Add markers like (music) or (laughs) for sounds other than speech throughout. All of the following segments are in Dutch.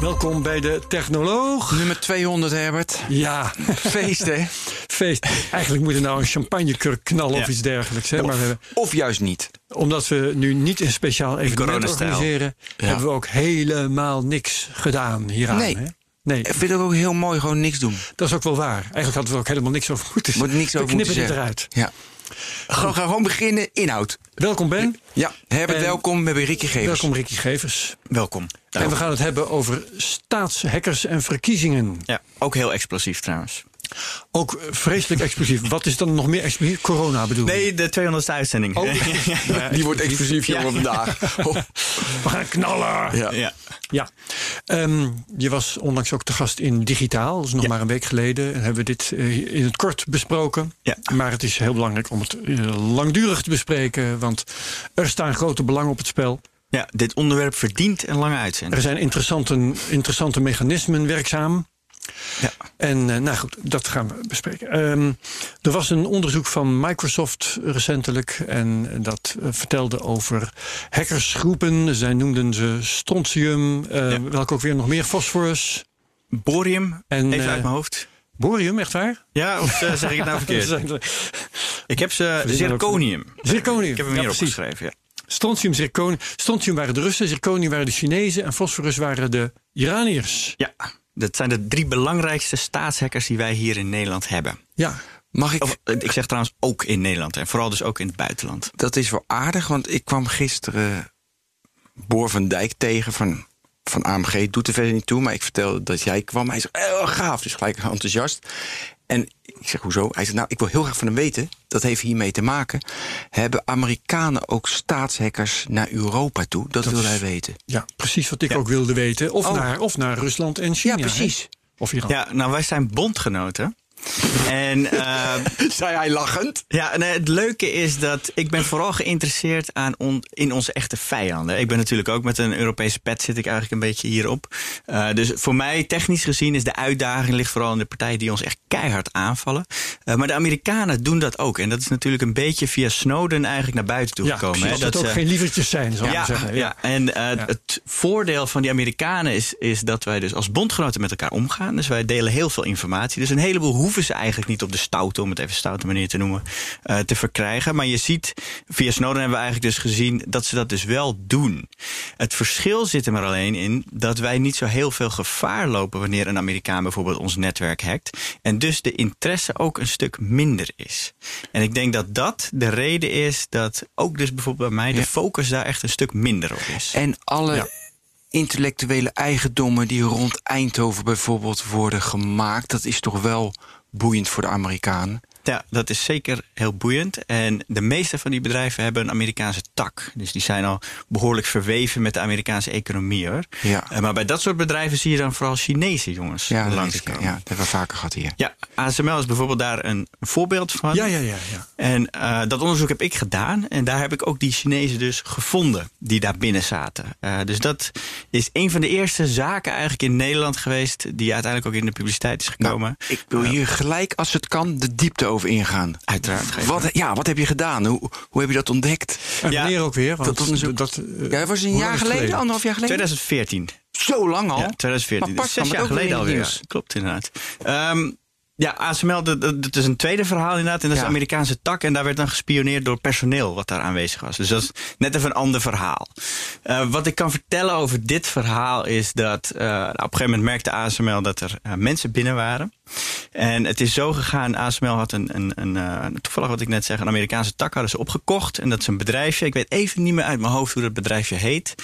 Welkom bij de Technoloog. Nummer 200, Herbert. Ja, Feest, hè? (laughs) feest. Eigenlijk moet er nou een champagnekurk knallen of iets dergelijks. Hè? Maar we hebben, Of juist niet. omdat we nu niet een speciaal evenement organiseren, hebben we ook helemaal niks gedaan hieraan. Nee. Hè? Nee, Ik vind het ook heel mooi, gewoon niks doen. dat is ook wel waar. Eigenlijk hadden we ook helemaal niks over moeten Moet niks We over moeten knippen zeggen. eruit. Ja. Gewoon, gaan gewoon beginnen, inhoud. Welkom Ben. Ja, Herbert, En- welkom. We hebben Ricky Gevers. Welkom Ricky Gevers. Welkom. En we gaan het hebben over staatshackers en verkiezingen. Ja, ook heel explosief trouwens. Ook eh, vreselijk explosief. Wat is dan nog meer explosief? Corona bedoel ik. Nee, de 200ste uitzending. Oh. (laughs) Die wordt explosief, jongen, vandaag. (laughs) Oh. We gaan knallen. Ja. ja. Ja, Ehm, je was onlangs ook te gast in Digitaal. Dat is nog Ja. maar een week geleden. En hebben we dit eh, in het kort besproken. Ja. Maar het is heel belangrijk om het eh, langdurig te bespreken. Want er staan grote belangen op het spel. ja, dit onderwerp verdient een lange Er uitzending. zijn interessante, interessante mechanismen werkzaam. Ja. En eh, nou goed, dat gaan we bespreken. Ehm, er was een onderzoek van Microsoft recentelijk. En dat eh, vertelde over hackersgroepen. Zij noemden ze strontium. eh, Ja. Welke ook weer nog meer? Phosphorus. Borium, En, even uit mijn hoofd. Borium, echt waar? Ja, of zeg ik het nou (laughs) verkeerd? Ik heb ze zirconium. Zirconium. Ik heb hem hier opgeschreven. Ja. Strontium, zirconium. Strontium waren de Russen, zirconium waren de Chinezen en fosforus waren de Iraniërs. ja, dat zijn de drie belangrijkste staatshackers die wij hier in Nederland hebben. Ja, Mag ik... Of, eh, ik zeg trouwens ook in Nederland en vooral dus ook in het buitenland. Dat is wel aardig, want ik kwam gisteren Boor van Dijk tegen van, van AMG. Doet er verder niet toe, maar ik vertelde dat jij kwam. Hij zegt, heel gaaf, dus gelijk enthousiast. En ik zeg, hoezo? Hij zegt, nou, ik wil heel graag van hem weten. Dat heeft hiermee te maken. Hebben Amerikanen ook staatshackers naar Europa toe? Dat, Dat wil hij weten. ja precies wat ik Ja. ook wilde weten. Of, Oh. naar, of naar Rusland en China. Ja, precies. hè? Of Iran. Ja, nou, wij zijn bondgenoten. En eh, (laughs) Zei hij lachend. Ja, het leuke is dat ik ben vooral geïnteresseerd aan on- in onze echte vijanden. Ik ben natuurlijk ook met een Europese pet zit ik eigenlijk een beetje hierop. Eh, dus voor mij, technisch gezien, is de uitdaging ligt vooral in de partijen die ons echt keihard aanvallen. Eh, maar de Amerikanen doen dat ook. En dat is natuurlijk een beetje via Snowden eigenlijk naar buiten toe Ja, gekomen. precies. hè. Dat het ook geen lievertjes zijn, zal ik ja, zeggen. ja. en eh, het voordeel van die Amerikanen is, is dat wij dus als bondgenoten met elkaar omgaan. Dus wij delen heel veel informatie. Dus een heleboel hoeven ze eigenlijk niet op de stoute, om het even stoute manier te noemen, eh, te verkrijgen. Maar je ziet, via Snowden hebben we eigenlijk dus gezien dat ze dat dus wel doen. Het verschil zit er maar alleen in dat wij niet zo heel veel gevaar lopen wanneer een Amerikaan bijvoorbeeld ons netwerk hackt. En dus de interesse ook een stuk minder is. En ik denk dat dat de reden is dat ook dus bijvoorbeeld bij mij de focus daar echt een stuk minder op is. En alle Ja. intellectuele eigendommen die rond Eindhoven bijvoorbeeld worden gemaakt, dat is toch wel boeiend voor de Amerikanen. Ja, dat is zeker heel boeiend. En de meeste van die bedrijven hebben een Amerikaanse tak. Dus die zijn al behoorlijk verweven met de Amerikaanse economie hoor. Ja. Eh, Maar bij dat soort bedrijven zie je dan vooral Chinese jongens Ja, langskomen. ja, dat hebben we vaker gehad hier. Ja, ASML is bijvoorbeeld daar een voorbeeld van. Ja, ja, ja. ja. En eh, dat onderzoek heb ik gedaan. En daar heb ik ook die Chinezen dus gevonden die daar binnen zaten. Eh, dus dat is een van de eerste zaken eigenlijk in Nederland geweest... die uiteindelijk ook in de publiciteit is gekomen. Nou, ik wil hier gelijk, als het kan, de diepte over ingaan. Uiteraard. Wat, ja, wat heb je gedaan? Hoe, hoe heb je dat ontdekt? En Ja, wanneer ook weer? Want dat onderzoek- dat, Ja, dat was een jaar geleden, anderhalf jaar geleden? 2014. Zo lang al? Ja, 2014. Maar pas Dus kwam zes jaar geleden alweer. klopt inderdaad. Ehm, ja, ASML, dat, is een tweede verhaal inderdaad. En dat is Ja. de Amerikaanse tak. En daar werd dan gespioneerd door personeel wat daar aanwezig was. Dus dat is net even een ander verhaal. Eh, wat ik kan vertellen over dit verhaal is dat... eh, nou, op een gegeven moment merkte ASML dat er eh, mensen binnen waren. En het is zo gegaan, ASML had een, een, een toevallig wat ik net zeg, een Amerikaanse tak hadden ze opgekocht. En dat is een bedrijfje, ik weet even niet meer uit mijn hoofd hoe dat bedrijfje heet.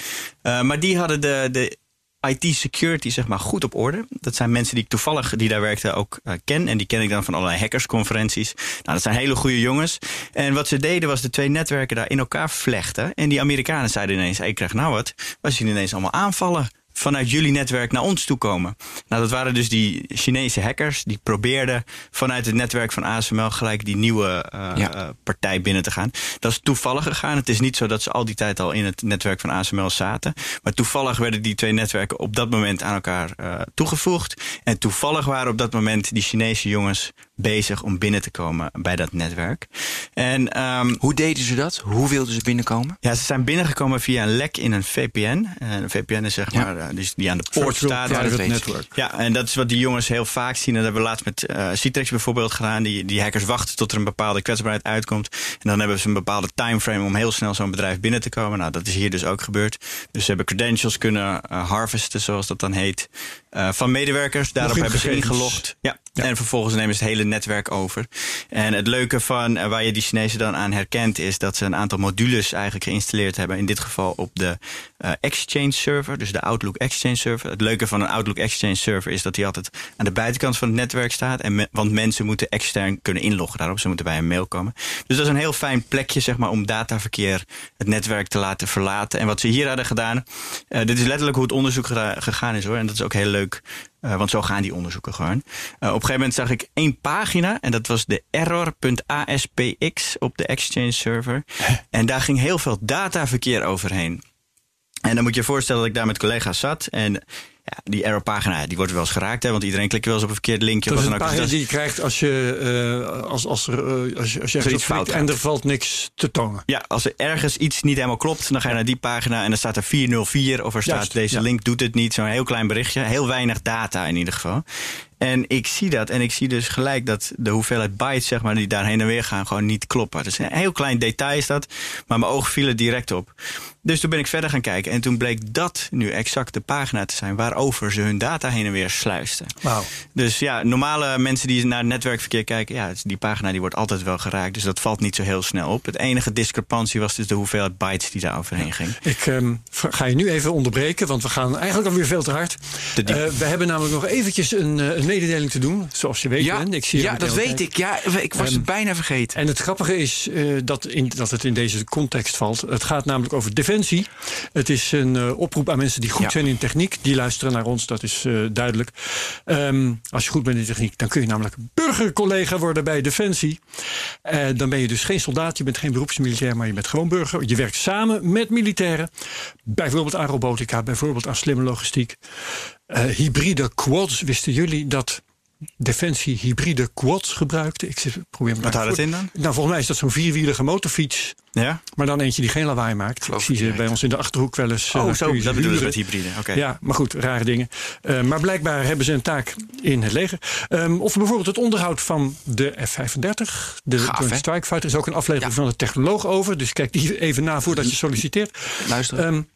Maar die hadden de, de IT-security zeg maar goed op orde. Dat zijn mensen die ik toevallig, die daar werkten, ook eh, ken. En die ken ik dan van allerlei hackersconferenties. Nou, dat zijn hele goede jongens. En wat ze deden was de twee netwerken daar in elkaar vlechten. En die Amerikanen zeiden ineens, ik krijg nou wat. We zien ineens allemaal aanvallen vanuit jullie netwerk naar ons toe komen. Nou, dat waren dus die Chinese hackers die probeerden vanuit het netwerk van ASML gelijk die nieuwe uh, Ja. uh, partij binnen te gaan. Dat is toevallig gegaan. Het is niet zo dat ze al die tijd al in het netwerk van ASML zaten. Maar toevallig werden die twee netwerken op dat moment aan elkaar uh, toegevoegd. En toevallig waren op dat moment die Chinese jongens bezig om binnen te komen bij dat netwerk. En um, Hoe deden ze dat? Hoe wilden ze binnenkomen? ja, ze zijn binnengekomen via een lek in een VPN. Een VPN is zeg Ja. maar uh, die, die aan de poort staat. Ja, network. En dat is wat die jongens heel vaak zien. En dat hebben we laatst met uh, Citrix bijvoorbeeld gedaan. Die, die hackers wachten tot er een bepaalde kwetsbaarheid uitkomt. En dan hebben ze een bepaalde timeframe om heel snel zo'n bedrijf binnen te komen. Nou, dat is hier dus ook gebeurd. Dus ze hebben credentials kunnen uh, harvesten, zoals dat dan heet. Uh, van medewerkers. Daarop hebben ze ingelogd. Ja. ja. En vervolgens nemen ze het hele netwerk over. En het leuke van uh, waar je die Chinezen dan aan herkent, is dat ze een aantal modules eigenlijk geïnstalleerd hebben. In dit geval op de uh, Exchange server, dus de Outlook Exchange server. Het leuke van een Outlook Exchange server is dat die altijd aan de buitenkant van het netwerk staat. En me, want mensen moeten extern kunnen inloggen daarop. Ze moeten bij een mail komen. Dus dat is een heel fijn plekje zeg maar, om dataverkeer het netwerk te laten verlaten. En wat ze hier hadden gedaan, dit is letterlijk hoe het onderzoek gegaan is hoor. En dat is ook heel leuk. Uh, want zo gaan die onderzoeken gewoon. Uh, op een gegeven moment zag ik één pagina. En dat was de error.aspx op de Exchange server. En daar ging heel veel dataverkeer overheen. En dan moet je je voorstellen dat ik daar met collega's zat. En ja, die error-pagina die wordt wel eens geraakt, hè, want iedereen klikt wel eens op een verkeerd linkje. Dat is een dan pagina Dus die je krijgt als je, uh, als, als, er, uh, als je, als je iets fout en er valt niks te tonen. Ja, als er ergens iets niet helemaal klopt, dan ga je naar die pagina en dan staat er 404 of er staat Juist, deze ja. link doet het niet. Zo'n heel klein berichtje, heel weinig data in ieder geval. En ik zie dat en ik zie dus gelijk dat de hoeveelheid bytes zeg maar, die daar heen en weer gaan gewoon niet kloppen. Dus een heel klein detail is dat, maar mijn ogen vielen direct op. Dus toen ben ik verder gaan kijken en toen bleek dat nu exact de pagina te zijn waarover ze hun data heen en weer sluisten. Wauw. Dus ja, normale mensen die naar het netwerkverkeer kijken, ja, die pagina die wordt altijd wel geraakt. Dus dat valt niet zo heel snel op. Het enige discrepantie was dus de hoeveelheid bytes die daar overheen ging. Ik um, ga je nu even onderbreken, want we gaan eigenlijk alweer veel te hard. Uh, we hebben namelijk nog eventjes een, uh, een mededeling te doen, zoals je weet. Ja, Ben. Ik zie ja dat weet ik. Ja, ik was um, het bijna vergeten. En het grappige is uh, dat, in, dat het in deze context valt. Het gaat namelijk over defensie. Het is een uh, oproep aan mensen die goed ja. zijn in techniek. Die luisteren naar ons, dat is uh, duidelijk. Um, als je goed bent in techniek, dan kun je namelijk burgercollega worden bij Defensie. Dan ben je dus geen soldaat, je bent geen beroepsmilitair, maar je bent gewoon burger. Je werkt samen met militairen. Bijvoorbeeld aan robotica, bijvoorbeeld aan slimme logistiek. Uh, hybride quads, wisten jullie dat Defensie hybride quads gebruikte. Ik probeer me Wat houdt het in dan? Nou, volgens mij is dat zo'n vierwielige motorfiets. Ja? Maar dan eentje die geen lawaai maakt. Geloof ik zie ze bij ons in de achterhoek wel eens. Oh, uh, zo, dat bedoelen ze met hybride. Oké. Okay. Ja, maar goed, rare dingen. Uh, maar blijkbaar hebben ze een taak in het leger. Um, of bijvoorbeeld het onderhoud van de F-35. De Gaaf, Joint Strike Fighter is ook een aflevering ja. van de technoloog over. Dus kijk die even na voordat je solliciteert. Luister. Um,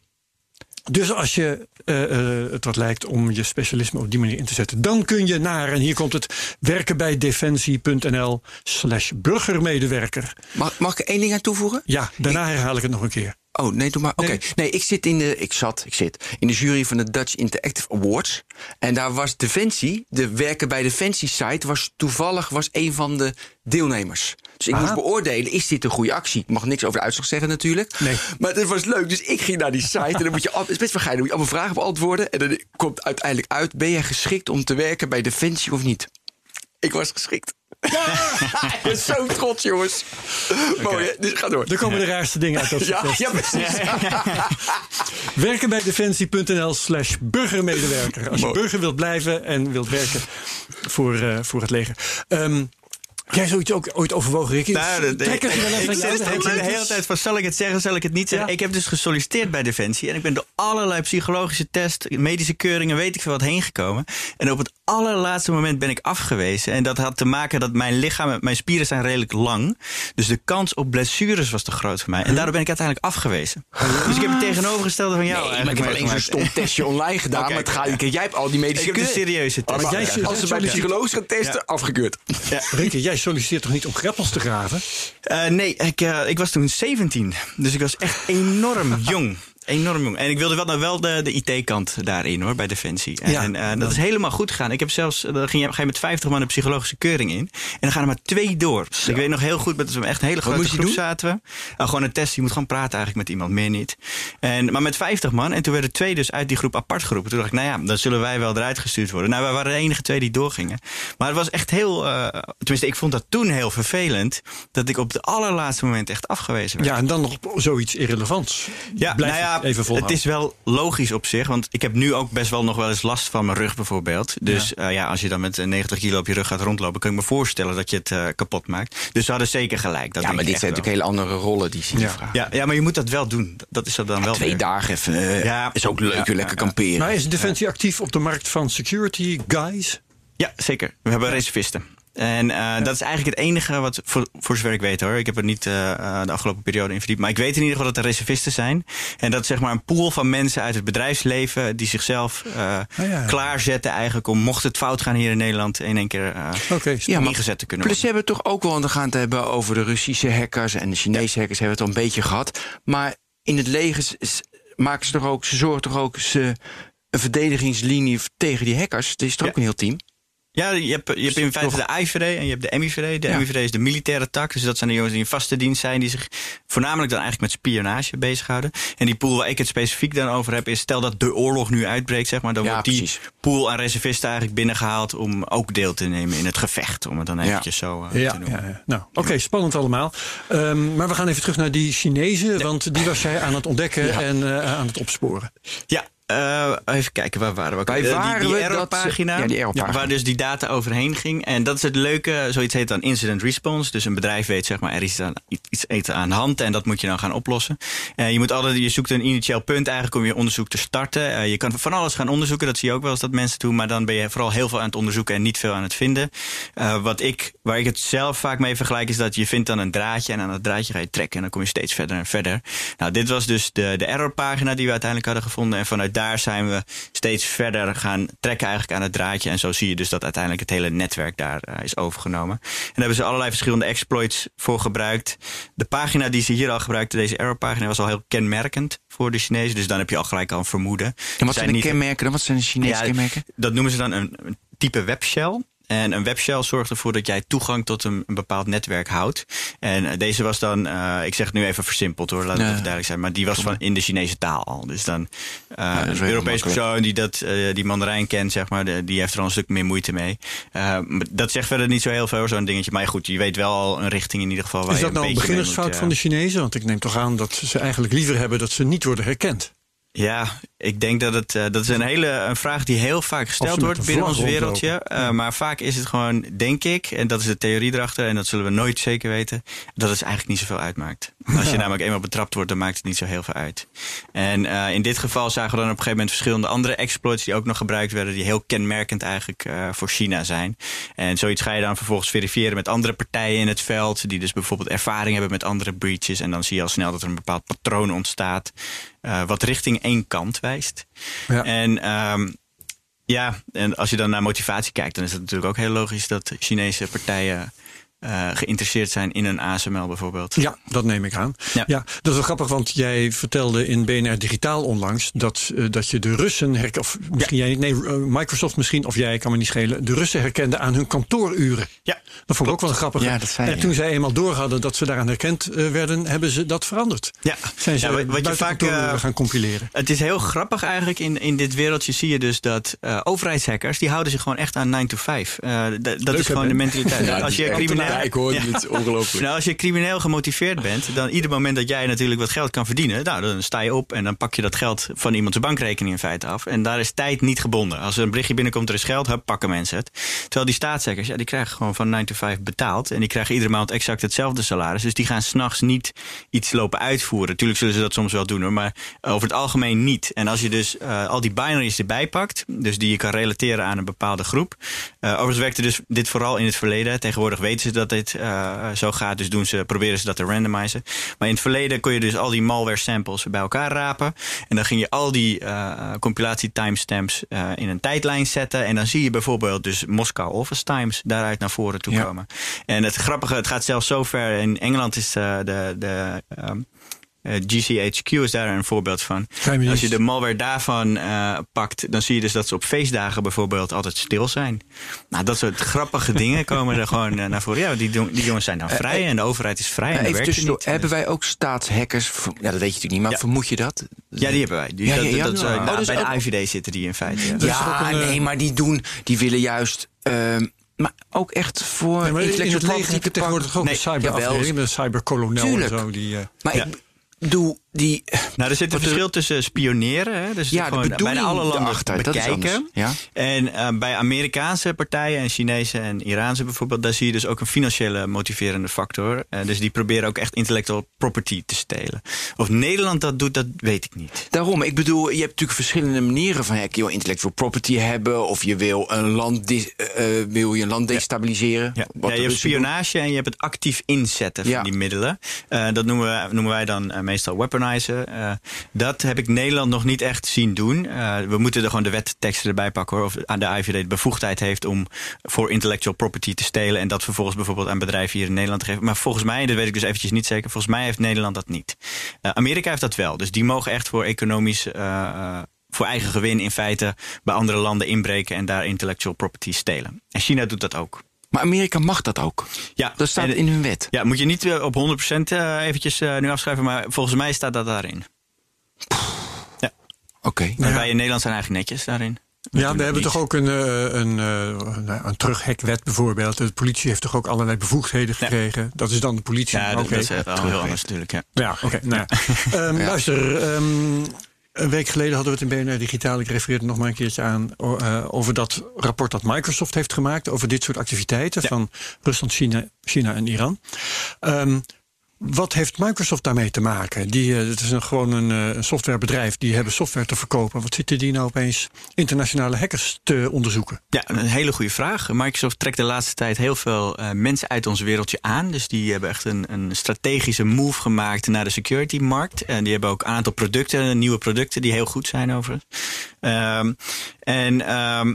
dus als je uh, uh, het wat lijkt om je specialisme op die manier in te zetten, dan kun je naar, en hier komt het, werken bij defensie.nl slash burgermedewerker. Mag, mag ik één ding aan toevoegen? Ja, daarna herhaal ik het nog een keer. Oh, nee, doe maar. Oké. Okay. Nee. nee. ik zit in de. Ik zat, ik zit in de jury van de Dutch Interactive Awards. En daar was Defensie, de werken bij Defensie site, was toevallig was een van de deelnemers. Dus ik Aha. moest beoordelen, is dit een goede actie? Ik mag niks over de uitslag zeggen natuurlijk. Nee. Maar het was leuk. Dus ik ging naar die site en dan moet je, het is best wel geil, dan moet je allemaal vragen beantwoorden. En dan komt uiteindelijk uit, ben jij geschikt om te werken bij Defensie of niet? Ik was geschikt. (laughs) ik ben zo trots, jongens. Okay. Mooi, hè? Dus ga door. Er komen de raarste dingen uit dat ja, ja, precies. (laughs) Werken bij defensie.nl slash burgermedewerker. Als je Mooi. burger wilt blijven en wilt werken voor, uh, voor het leger. Um, Jij zoiets ook ooit overwogen, Ricky? Nou, Trek er wel even ik zit de hele tijd van, zal ik het zeggen, zal ik het niet zeggen? Ja. Ik heb dus gesolliciteerd bij Defensie. En ik ben door allerlei psychologische tests, medische keuringen, weet ik veel wat, heen gekomen. En op het allerlaatste moment ben ik afgewezen. En dat had te maken dat mijn lichaam, mijn spieren zijn redelijk lang. Dus de kans op blessures was te groot voor mij. En daardoor ben ik uiteindelijk afgewezen. Dus ik heb het tegenovergestelde van jou. Nee, maar ik heb alleen zo'n stom testje online gedaan. okay, maar het gaat, ja. jij hebt al die medische Ik heb de serieuze test. Jij, als ze bij de psycholoog gaan testen, afgekeurd. Ja. Jij solliciteert toch niet om greppels te graven? Uh, nee, ik, uh, ik was toen 17. Dus ik was echt enorm (laughs) jong. Enorm jong. En ik wilde wel, nou wel de, de IT-kant daarin hoor, bij Defensie. En, Ja. en, eh, dat is helemaal goed gegaan. Ik heb zelfs, eh, dan ging je, ga je met 50 man een psychologische keuring in. En dan gaan er maar twee door. Ik weet nog heel goed, met we echt een hele grote groep zaten we. Nou, gewoon een test, je moet gewoon praten eigenlijk met iemand, meer niet. En, maar met 50 man. En toen werden twee dus uit die groep apart geroepen. Toen dacht ik, nou ja, dan zullen wij wel eruit gestuurd worden. Nou, wij waren de enige twee die doorgingen. Maar het was echt heel, eh, tenminste ik vond dat toen heel vervelend. Dat ik op het allerlaatste moment echt afgewezen werd. Ja, en dan nog zoiets irrelevants. Ja, Blijf nou ja, het even volhouden. het is wel logisch op zich. Want ik heb nu ook best wel nog wel eens last van mijn rug bijvoorbeeld. Dus ja, ja als je dan met eh, 90 kilo op je rug gaat rondlopen... kan ik me voorstellen dat je het eh, kapot maakt. Dus ze hadden zeker gelijk. Dat Ja, maar dit zijn natuurlijk hele andere rollen die ze hier Ja. vragen. Ja, ja, maar je moet dat wel doen. Dat is dat dan wel Twee weer. dagen even. eh, Ja. is ook leuk, Ja, lekker ja. kamperen. Maar is Defensie actief op de markt van security guys? Ja, zeker. We hebben reservisten. En eh, dat is eigenlijk het enige wat, voor, voor zover ik weet hoor. Ik heb er niet eh, eh, de afgelopen periode in verdiept. Maar ik weet in ieder geval dat er reservisten zijn. En dat is zeg maar een pool van mensen uit het bedrijfsleven. die zichzelf ja. klaarzetten eigenlijk om, mocht het fout gaan hier in Nederland. in één keer Oké, Ja, maar ingezet te kunnen Plus ze worden. hebben toch ook wel, gaan het hebben over de Russische hackers en de Chinese hackers, hebben we het al een beetje gehad. Maar in het leger maken ze toch ook, ze zorgen toch ook ze een verdedigingslinie tegen die hackers. Er is toch Ja. ook een heel team. Ja, je hebt, je hebt in feite de IVD en je hebt de MIVD. De Ja. MIVD is de militaire tak. Dus dat zijn de jongens die in vaste dienst zijn. Die zich voornamelijk dan eigenlijk met spionage bezighouden. En die pool waar ik het specifiek dan over heb. Is stel dat de oorlog nu uitbreekt. Zeg maar, dan Ja, wordt die precies. pool aan reservisten eigenlijk binnengehaald. Om ook deel te nemen in het gevecht. Om het dan eventjes zo Ja, te noemen. ja, ja. nou, oké, spannend allemaal. Ehm, maar we gaan even terug naar die Chinezen, want die was jij aan het ontdekken en eh, aan het opsporen. Ja, eh, even kijken, waar waren we? ook? Wij Eh, die- waren die, we ze- ja, die error-pagina. waar dus die data overheen ging. En dat is het leuke, zoiets heet dan incident response. Dus een bedrijf weet, zeg maar, er is aan, iets eten aan de hand en dat moet je dan gaan oplossen. Eh, je, moet altijd, je zoekt een initieel punt eigenlijk om je onderzoek te starten. Je kan van alles gaan onderzoeken, dat zie je ook wel eens dat mensen doen. Maar dan ben je vooral heel veel aan het onderzoeken en niet veel aan het vinden. Wat ik, waar ik het zelf vaak mee vergelijk is dat je vindt dan een draadje en aan dat draadje ga je trekken en dan kom je steeds verder en verder. Nou, dit was dus de, de errorpagina die we uiteindelijk hadden gevonden en vanuit daar zijn we steeds verder gaan trekken eigenlijk aan het draadje en zo zie je dus dat uiteindelijk het hele netwerk daar eh, is overgenomen. En daar hebben ze allerlei verschillende exploits voor gebruikt. De pagina die ze hier al gebruikten, deze errorpagina, was al heel kenmerkend voor de Chinezen, dus dan heb je al gelijk al een vermoeden. En wat zijn de niet- kenmerken dan? Wat zijn de Chinese ja, kenmerken? Dat noemen ze dan een, een type webshell. En een webshell zorgt ervoor dat jij toegang tot een, een bepaald netwerk houdt. En eh, deze was dan, eh, ik zeg het nu even versimpeld hoor, laat het even duidelijk zijn. Maar die was van in de Chinese taal al. Dus dan wel een Europese persoon die, dat, die Mandarijn kent, zeg maar, de- die heeft er al een stuk meer moeite mee. Dat zegt verder niet zo heel veel, zo'n dingetje. Maar goed, je weet wel al een richting in ieder geval waar Is je dat nou een beginnersfout moet, van de Chinezen? Want ik neem toch aan dat ze eigenlijk liever hebben dat ze niet worden herkend. Ja, ik denk dat het. eh, dat is een hele een vraag die heel vaak gesteld wordt binnen ons wereldje. Eh, Maar vaak is het gewoon, denk ik, en dat is de theorie erachter, en dat zullen we nooit zeker weten, dat het eigenlijk niet zoveel uitmaakt. (laughs) Als je namelijk eenmaal betrapt wordt, dan maakt het niet zo heel veel uit. En eh, in dit geval zagen we dan op een gegeven moment verschillende andere exploits die ook nog gebruikt werden, die heel kenmerkend eigenlijk voor China zijn. En zoiets ga je dan vervolgens verifiëren met andere partijen in het veld, die dus bijvoorbeeld ervaring hebben met andere breaches. En dan zie je al snel dat er een bepaald patroon ontstaat, wat richting één kant wijst. Ja. En ehm, ja, en als je dan naar motivatie kijkt, dan is het natuurlijk ook heel logisch dat Chinese partijen eh, geïnteresseerd zijn in een ASML bijvoorbeeld. Ja, dat neem ik aan. Ja. Ja. dat is wel grappig, want jij vertelde in BNR Digitaal onlangs dat, eh, dat je de Russen herkende, of misschien jij niet, nee, eh, Microsoft misschien, of jij kan me niet schelen, de Russen herkende aan hun kantooruren. Ja, Dat vond ik ook wel grappig. Ja, dat zei en toen zij eenmaal door hadden dat ze daaraan herkend werden, hebben ze dat veranderd. ja. Zijn ze Ja, wat- wat je vaak, gaan compileren. Het is heel grappig eigenlijk. In, in dit wereldje zie je dus dat overheidshackers... die houden zich gewoon echt aan 9 to 5. Eh, d- dat Leuk, is gewoon de mentaliteit. (laughs) als je crimineel... Kijk hoor, dit is ongelooflijk. Nou, als je crimineel gemotiveerd bent, dan ieder moment dat jij natuurlijk wat geld kan verdienen, nou, dan sta je op en dan pak je dat geld van iemands bankrekening in feite af. En daar is tijd niet gebonden. Als er een berichtje binnenkomt, er is geld, hup, pakken mensen het. Terwijl die staatszekkers, ja, die krijgen gewoon van 9 to 5 betaald. En die krijgen iedere maand exact hetzelfde salaris. Dus die gaan s'nachts niet iets lopen uitvoeren. Tuurlijk zullen ze dat soms wel doen hoor, maar over het algemeen niet. En als je dus eh, al die binaries erbij pakt, dus die je kan relateren aan een bepaalde groep. Eh overigens werkte dus dit vooral in het verleden. Tegenwoordig weten ze dat dit eh, zo gaat, dus doen ze, proberen ze dat te randomizen. Maar in het verleden kon je dus al die malware samples bij elkaar rapen. En dan ging je al die eh, compilatie timestamps eh, in een tijdlijn zetten. En dan zie je bijvoorbeeld dus Moskou Office Times daaruit naar voren toe Ja. komen. En het grappige, het gaat zelfs zo ver. In Engeland is de, de ehm, Eh, GCHQ is daar een voorbeeld van. Als je de malware daarvan eh, pakt, dan zie je dus dat ze op feestdagen bijvoorbeeld altijd stil zijn. Nou, dat soort grappige (laughs) dingen komen er gewoon eh, naar voren. Ja, die, die jongens zijn dan vrij en de overheid is vrij. en even tussendoor, niet. hebben wij ook staatshackers? Ja, dat weet je natuurlijk niet, maar Ja. vermoed je dat? Ja, die hebben wij. Die, Ja, dat, ja, ja. dat is, Oh, nou, dus bij de IVD zitten die in feite. Ja. Dus een, eh, nee, maar die doen, die willen juist, ehm, maar ook echt voor Nee, maar in intellectual het leger property heb je te tegenwoordig ook Nee, een cyberafdeling, jawel. een cyberkolonel en zo. Die, eh, Maar Ja. ik bedoel, die, Nou, er zit een de- verschil tussen spioneren, hè, dus ja, gewoon bijna alle landen is bekijken. Ja? En eh, bij Amerikaanse partijen en Chinese en Iraanse bijvoorbeeld, daar zie je dus ook een financiële motiverende factor. Eh, dus die proberen ook echt intellectual property te stelen. Of Nederland dat doet, dat weet ik niet. Daarom, ik bedoel, je hebt natuurlijk verschillende manieren van hacken. Je wil intellectual property hebben, of je wil een land, eh, wil je een land destabiliseren. Ja. Je hebt doen. spionage en je hebt het actief inzetten van die middelen. Dat noemen, we, noemen wij dan meestal dat heb ik Nederland nog niet echt zien doen. We moeten er gewoon de wetteksten erbij pakken hoor. Of aan de IVD de bevoegdheid heeft om voor intellectual property te stelen. En dat vervolgens bijvoorbeeld aan bedrijven hier in Nederland te geven. Maar volgens mij, dat weet ik dus eventjes niet zeker. Volgens mij heeft Nederland dat niet. Amerika heeft dat wel. Dus die mogen echt voor economisch. voor eigen gewin in feite bij andere landen inbreken en daar intellectual property stelen. En China doet dat ook. Maar Amerika mag dat ook. Ja, Dat staat en- in hun wet. ja, moet je niet op 100% eh, eventjes eh, nu afschrijven, maar volgens mij staat dat daarin. Oké. En wij in Nederland zijn eigenlijk netjes daarin. Ja, we hebben toch ook een, eh, een, eh, nou, een terughekwet bijvoorbeeld. De politie heeft toch ook allerlei bevoegdheden Ja. gekregen. Dat is dan de politie. Ja, dat, Oké. dat is wel heel anders natuurlijk. Ja. Ja, oké. nou ja. (laughs) Ehm, Luister, ehm, een week geleden hadden we het in BNR Digitaal. Ik refereerde nog maar een keertje aan eh, over dat rapport dat Microsoft heeft gemaakt over dit soort activiteiten Ja. van Rusland, China, China en Iran. Ehm, wat heeft Microsoft daarmee te maken? Die, eh, het is een, gewoon een, eh, een softwarebedrijf. Die hebben software te verkopen. Wat zitten die nou opeens internationale hackers te onderzoeken? Ja, een hele goede vraag. Microsoft trekt de laatste tijd heel veel eh, mensen uit ons wereldje aan. Dus die hebben echt een, een strategische move gemaakt naar de security-markt. En die hebben ook een aantal producten, nieuwe producten, die heel goed zijn overigens. Ehm, en ehm,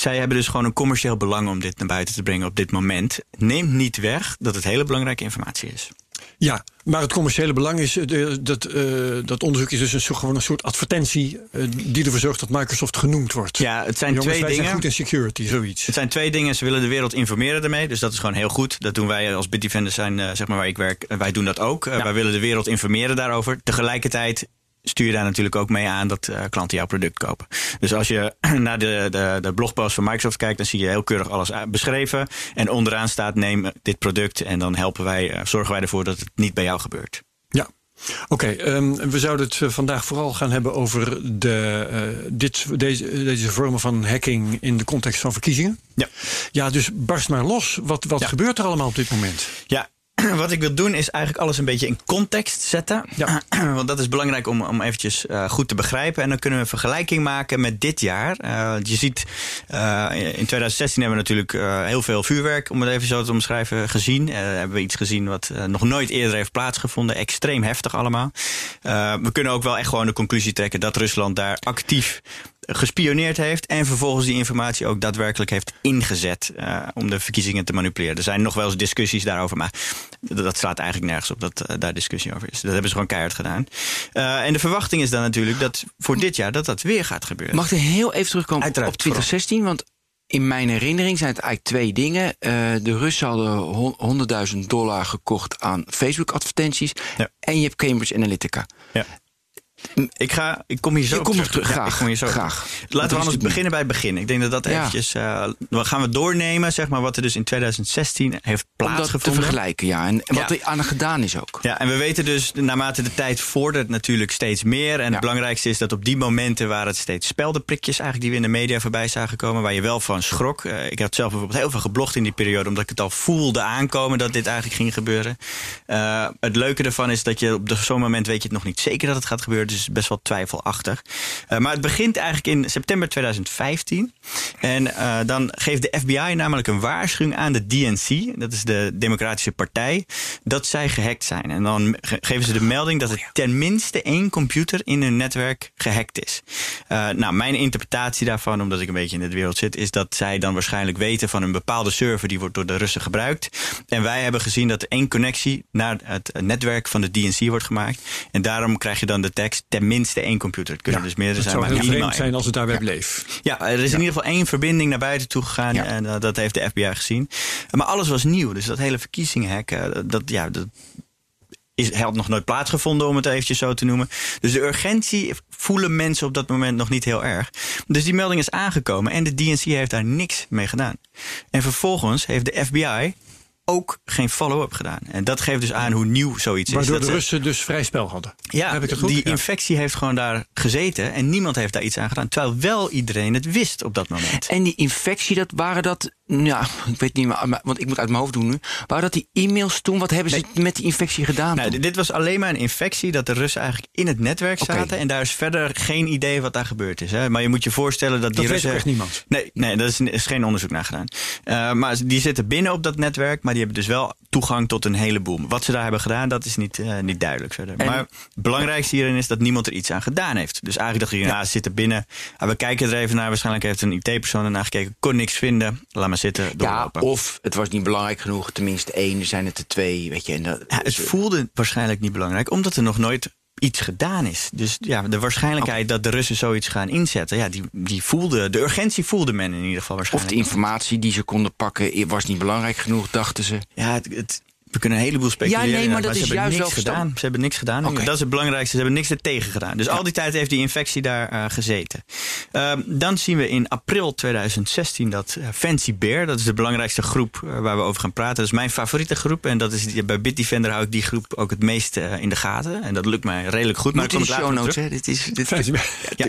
zij hebben dus gewoon een commercieel belang om dit naar buiten te brengen op dit moment. Neemt niet weg dat het hele belangrijke informatie is. Ja, maar het commerciële belang is, eh, dat, eh, dat onderzoek is dus een soort, gewoon een soort advertentie eh, die ervoor zorgt dat Microsoft genoemd wordt. Ja, het zijn Jongens, twee wij dingen. zijn goed in security, zoiets. Het zijn twee dingen. Ze willen de wereld informeren ermee. Dus dat is gewoon heel goed. Dat doen wij als Bitdefenders zijn, zeg maar waar ik werk. wij doen dat ook. Wij willen de wereld informeren daarover. Tegelijkertijd stuur je daar natuurlijk ook mee aan dat eh, klanten jouw product kopen. Dus als je (clears throat) naar de, de, de blogpost van Microsoft kijkt, dan zie je heel keurig alles beschreven. En onderaan staat: neem dit product en dan helpen wij, eh, zorgen wij ervoor dat het niet bij jou gebeurt. Ja. Oké, ehm, we zouden het eh, vandaag vooral gaan hebben over de, dit, deze, deze vormen van hacking in de context van verkiezingen. Ja. Ja, dus barst maar los. Wat, wat Ja. gebeurt er allemaal op dit moment? Ja, (clears throat) wat ik wil doen is eigenlijk alles een beetje in context zetten. Ja. (clears throat) Want dat is belangrijk om, om eventjes eh, goed te begrijpen. En dan kunnen we een vergelijking maken met dit jaar. Eh, je ziet, eh, in 2016 hebben we natuurlijk heel veel vuurwerk, om het even zo te omschrijven, gezien. Hebben we iets gezien wat nog nooit eerder heeft plaatsgevonden. Extreem heftig allemaal. We kunnen ook wel echt gewoon de conclusie trekken dat Rusland daar actief gespioneerd heeft en vervolgens die informatie ook daadwerkelijk heeft ingezet eh, om de verkiezingen te manipuleren. Er zijn nog wel eens discussies daarover, maar dat slaat eigenlijk nergens op dat eh, daar discussie over is. Dat hebben ze gewoon keihard gedaan. Eh, en de verwachting is dan natuurlijk dat voor dit jaar dat dat weer gaat gebeuren. Mag ik er heel even terugkomen Uiteraard, op 2016? Want in mijn herinnering zijn het eigenlijk twee dingen. De Russen hadden hon- 100.000 dollar gekocht aan Facebook-advertenties. Ja. En je hebt Cambridge Analytica. Ja. Ik, ga, ik kom hier zo Je terug. er Ja, graag, ik kom hier zo graag. terug. Laten we anders beginnen bij het begin. Ik denk dat dat Ja. eventjes... eh, dan gaan we doornemen, zeg maar, wat er dus in 2016 heeft Om dat te plaatsgevonden. vergelijken, ja. En wat er aan gedaan is ook. Ja, en we weten dus, naarmate de tijd vordert natuurlijk steeds meer. En het belangrijkste is dat op die momenten waren het steeds speldenprikjes eigenlijk die we in de media voorbij zagen komen, waar je wel van schrok. Eh, ik had zelf bijvoorbeeld heel veel geblogd in die periode, omdat ik het al voelde aankomen dat dit eigenlijk ging gebeuren. Eh, het leuke ervan is dat je op zo'n moment weet je het nog niet zeker dat het gaat gebeuren. Dus best wel twijfelachtig. Uh, maar het begint eigenlijk in september 2015. En uh, dan geeft de FBI namelijk een waarschuwing aan de DNC, dat is de Democratische Partij, dat zij gehackt zijn. En dan geven ze de melding dat er tenminste één computer in hun netwerk gehackt is. Uh, nou, mijn interpretatie daarvan, omdat ik een beetje in de wereld zit, is dat zij dan waarschijnlijk weten van een bepaalde server die wordt door de Russen gebruikt. En wij hebben gezien dat er één connectie naar het netwerk van de DNC wordt gemaakt. En daarom krijg je dan de tekst tenminste één computer. Het kunnen dus meerdere zijn, maar minimaal zijn als het daar weer bleef. Ja, er is in ieder geval één verbinding naar buiten toe gegaan en uh, dat heeft de FBI gezien. Maar alles was nieuw, dus dat hele verkiezingenhek, uh, dat, ja, dat is, had nog nooit plaatsgevonden, om het eventjes zo te noemen. Dus de urgentie voelen mensen op dat moment nog niet heel erg. Dus die melding is aangekomen en de DNC heeft daar niks mee gedaan. En vervolgens heeft de FBI ook geen follow-up gedaan. En dat geeft dus aan hoe nieuw zoiets Waardoor is. Waardoor de Russen dus vrij spel hadden. Ja, Heb ik het goed? die ja. infectie heeft gewoon daar gezeten en niemand heeft daar iets aan gedaan. Terwijl wel iedereen het wist op dat moment. En die infectie, dat waren dat ja, ik weet niet meer, want ik moet uit mijn hoofd doen nu. Waren dat die e-mails toen? Wat hebben ze nee. met die infectie gedaan? Nou, dit was alleen maar een infectie dat de Russen eigenlijk in het netwerk zaten. Okay. En daar is verder geen idee wat daar gebeurd is. Hè. Maar je moet je voorstellen dat die dat Russen. weet echt niemand. Nee, nee, daar is, is, geen onderzoek naar gedaan. Uh, maar die zitten binnen op dat netwerk, maar die hebben dus wel toegang tot een heleboel. Wat ze daar hebben gedaan, dat is niet, uh, niet duidelijk verder. En, maar het belangrijkste hierin is dat niemand er iets aan gedaan heeft. Dus eigenlijk dacht je, ja. ze zitten binnen. Ah, we kijken er even naar. Waarschijnlijk heeft een IT-persoon ernaar gekeken, kon niks vinden. Laat maar zitten. Ja, of het was niet belangrijk genoeg, tenminste één, zijn het er twee. Weet je, en dat, ja, het voelde waarschijnlijk niet belangrijk, omdat er nog nooit iets gedaan is. Dus ja, de waarschijnlijkheid dat de Russen zoiets gaan inzetten, ja, die, die voelde, de urgentie voelde men in ieder geval waarschijnlijk. Of de informatie die ze konden pakken was niet belangrijk genoeg, dachten ze. Ja, het, het we kunnen een heleboel speculeren. Ja, nee, maar, dat ze is hebben juist niks gedaan. Ze hebben niks gedaan. Okay. Dat is het belangrijkste. Ze hebben niks er tegen gedaan. Dus ja. al die tijd heeft die infectie daar uh, gezeten. Uh, dan zien we in april 2016 dat uh, Fancy Bear, dat is de belangrijkste groep waar we over gaan praten. Dat is mijn favoriete groep. En dat is bij Bitdefender hou ik die groep ook het meest in de gaten. En dat lukt mij redelijk goed. Moet maar in de show notes, hè? Dit is, dit Fancy Bear. Ja.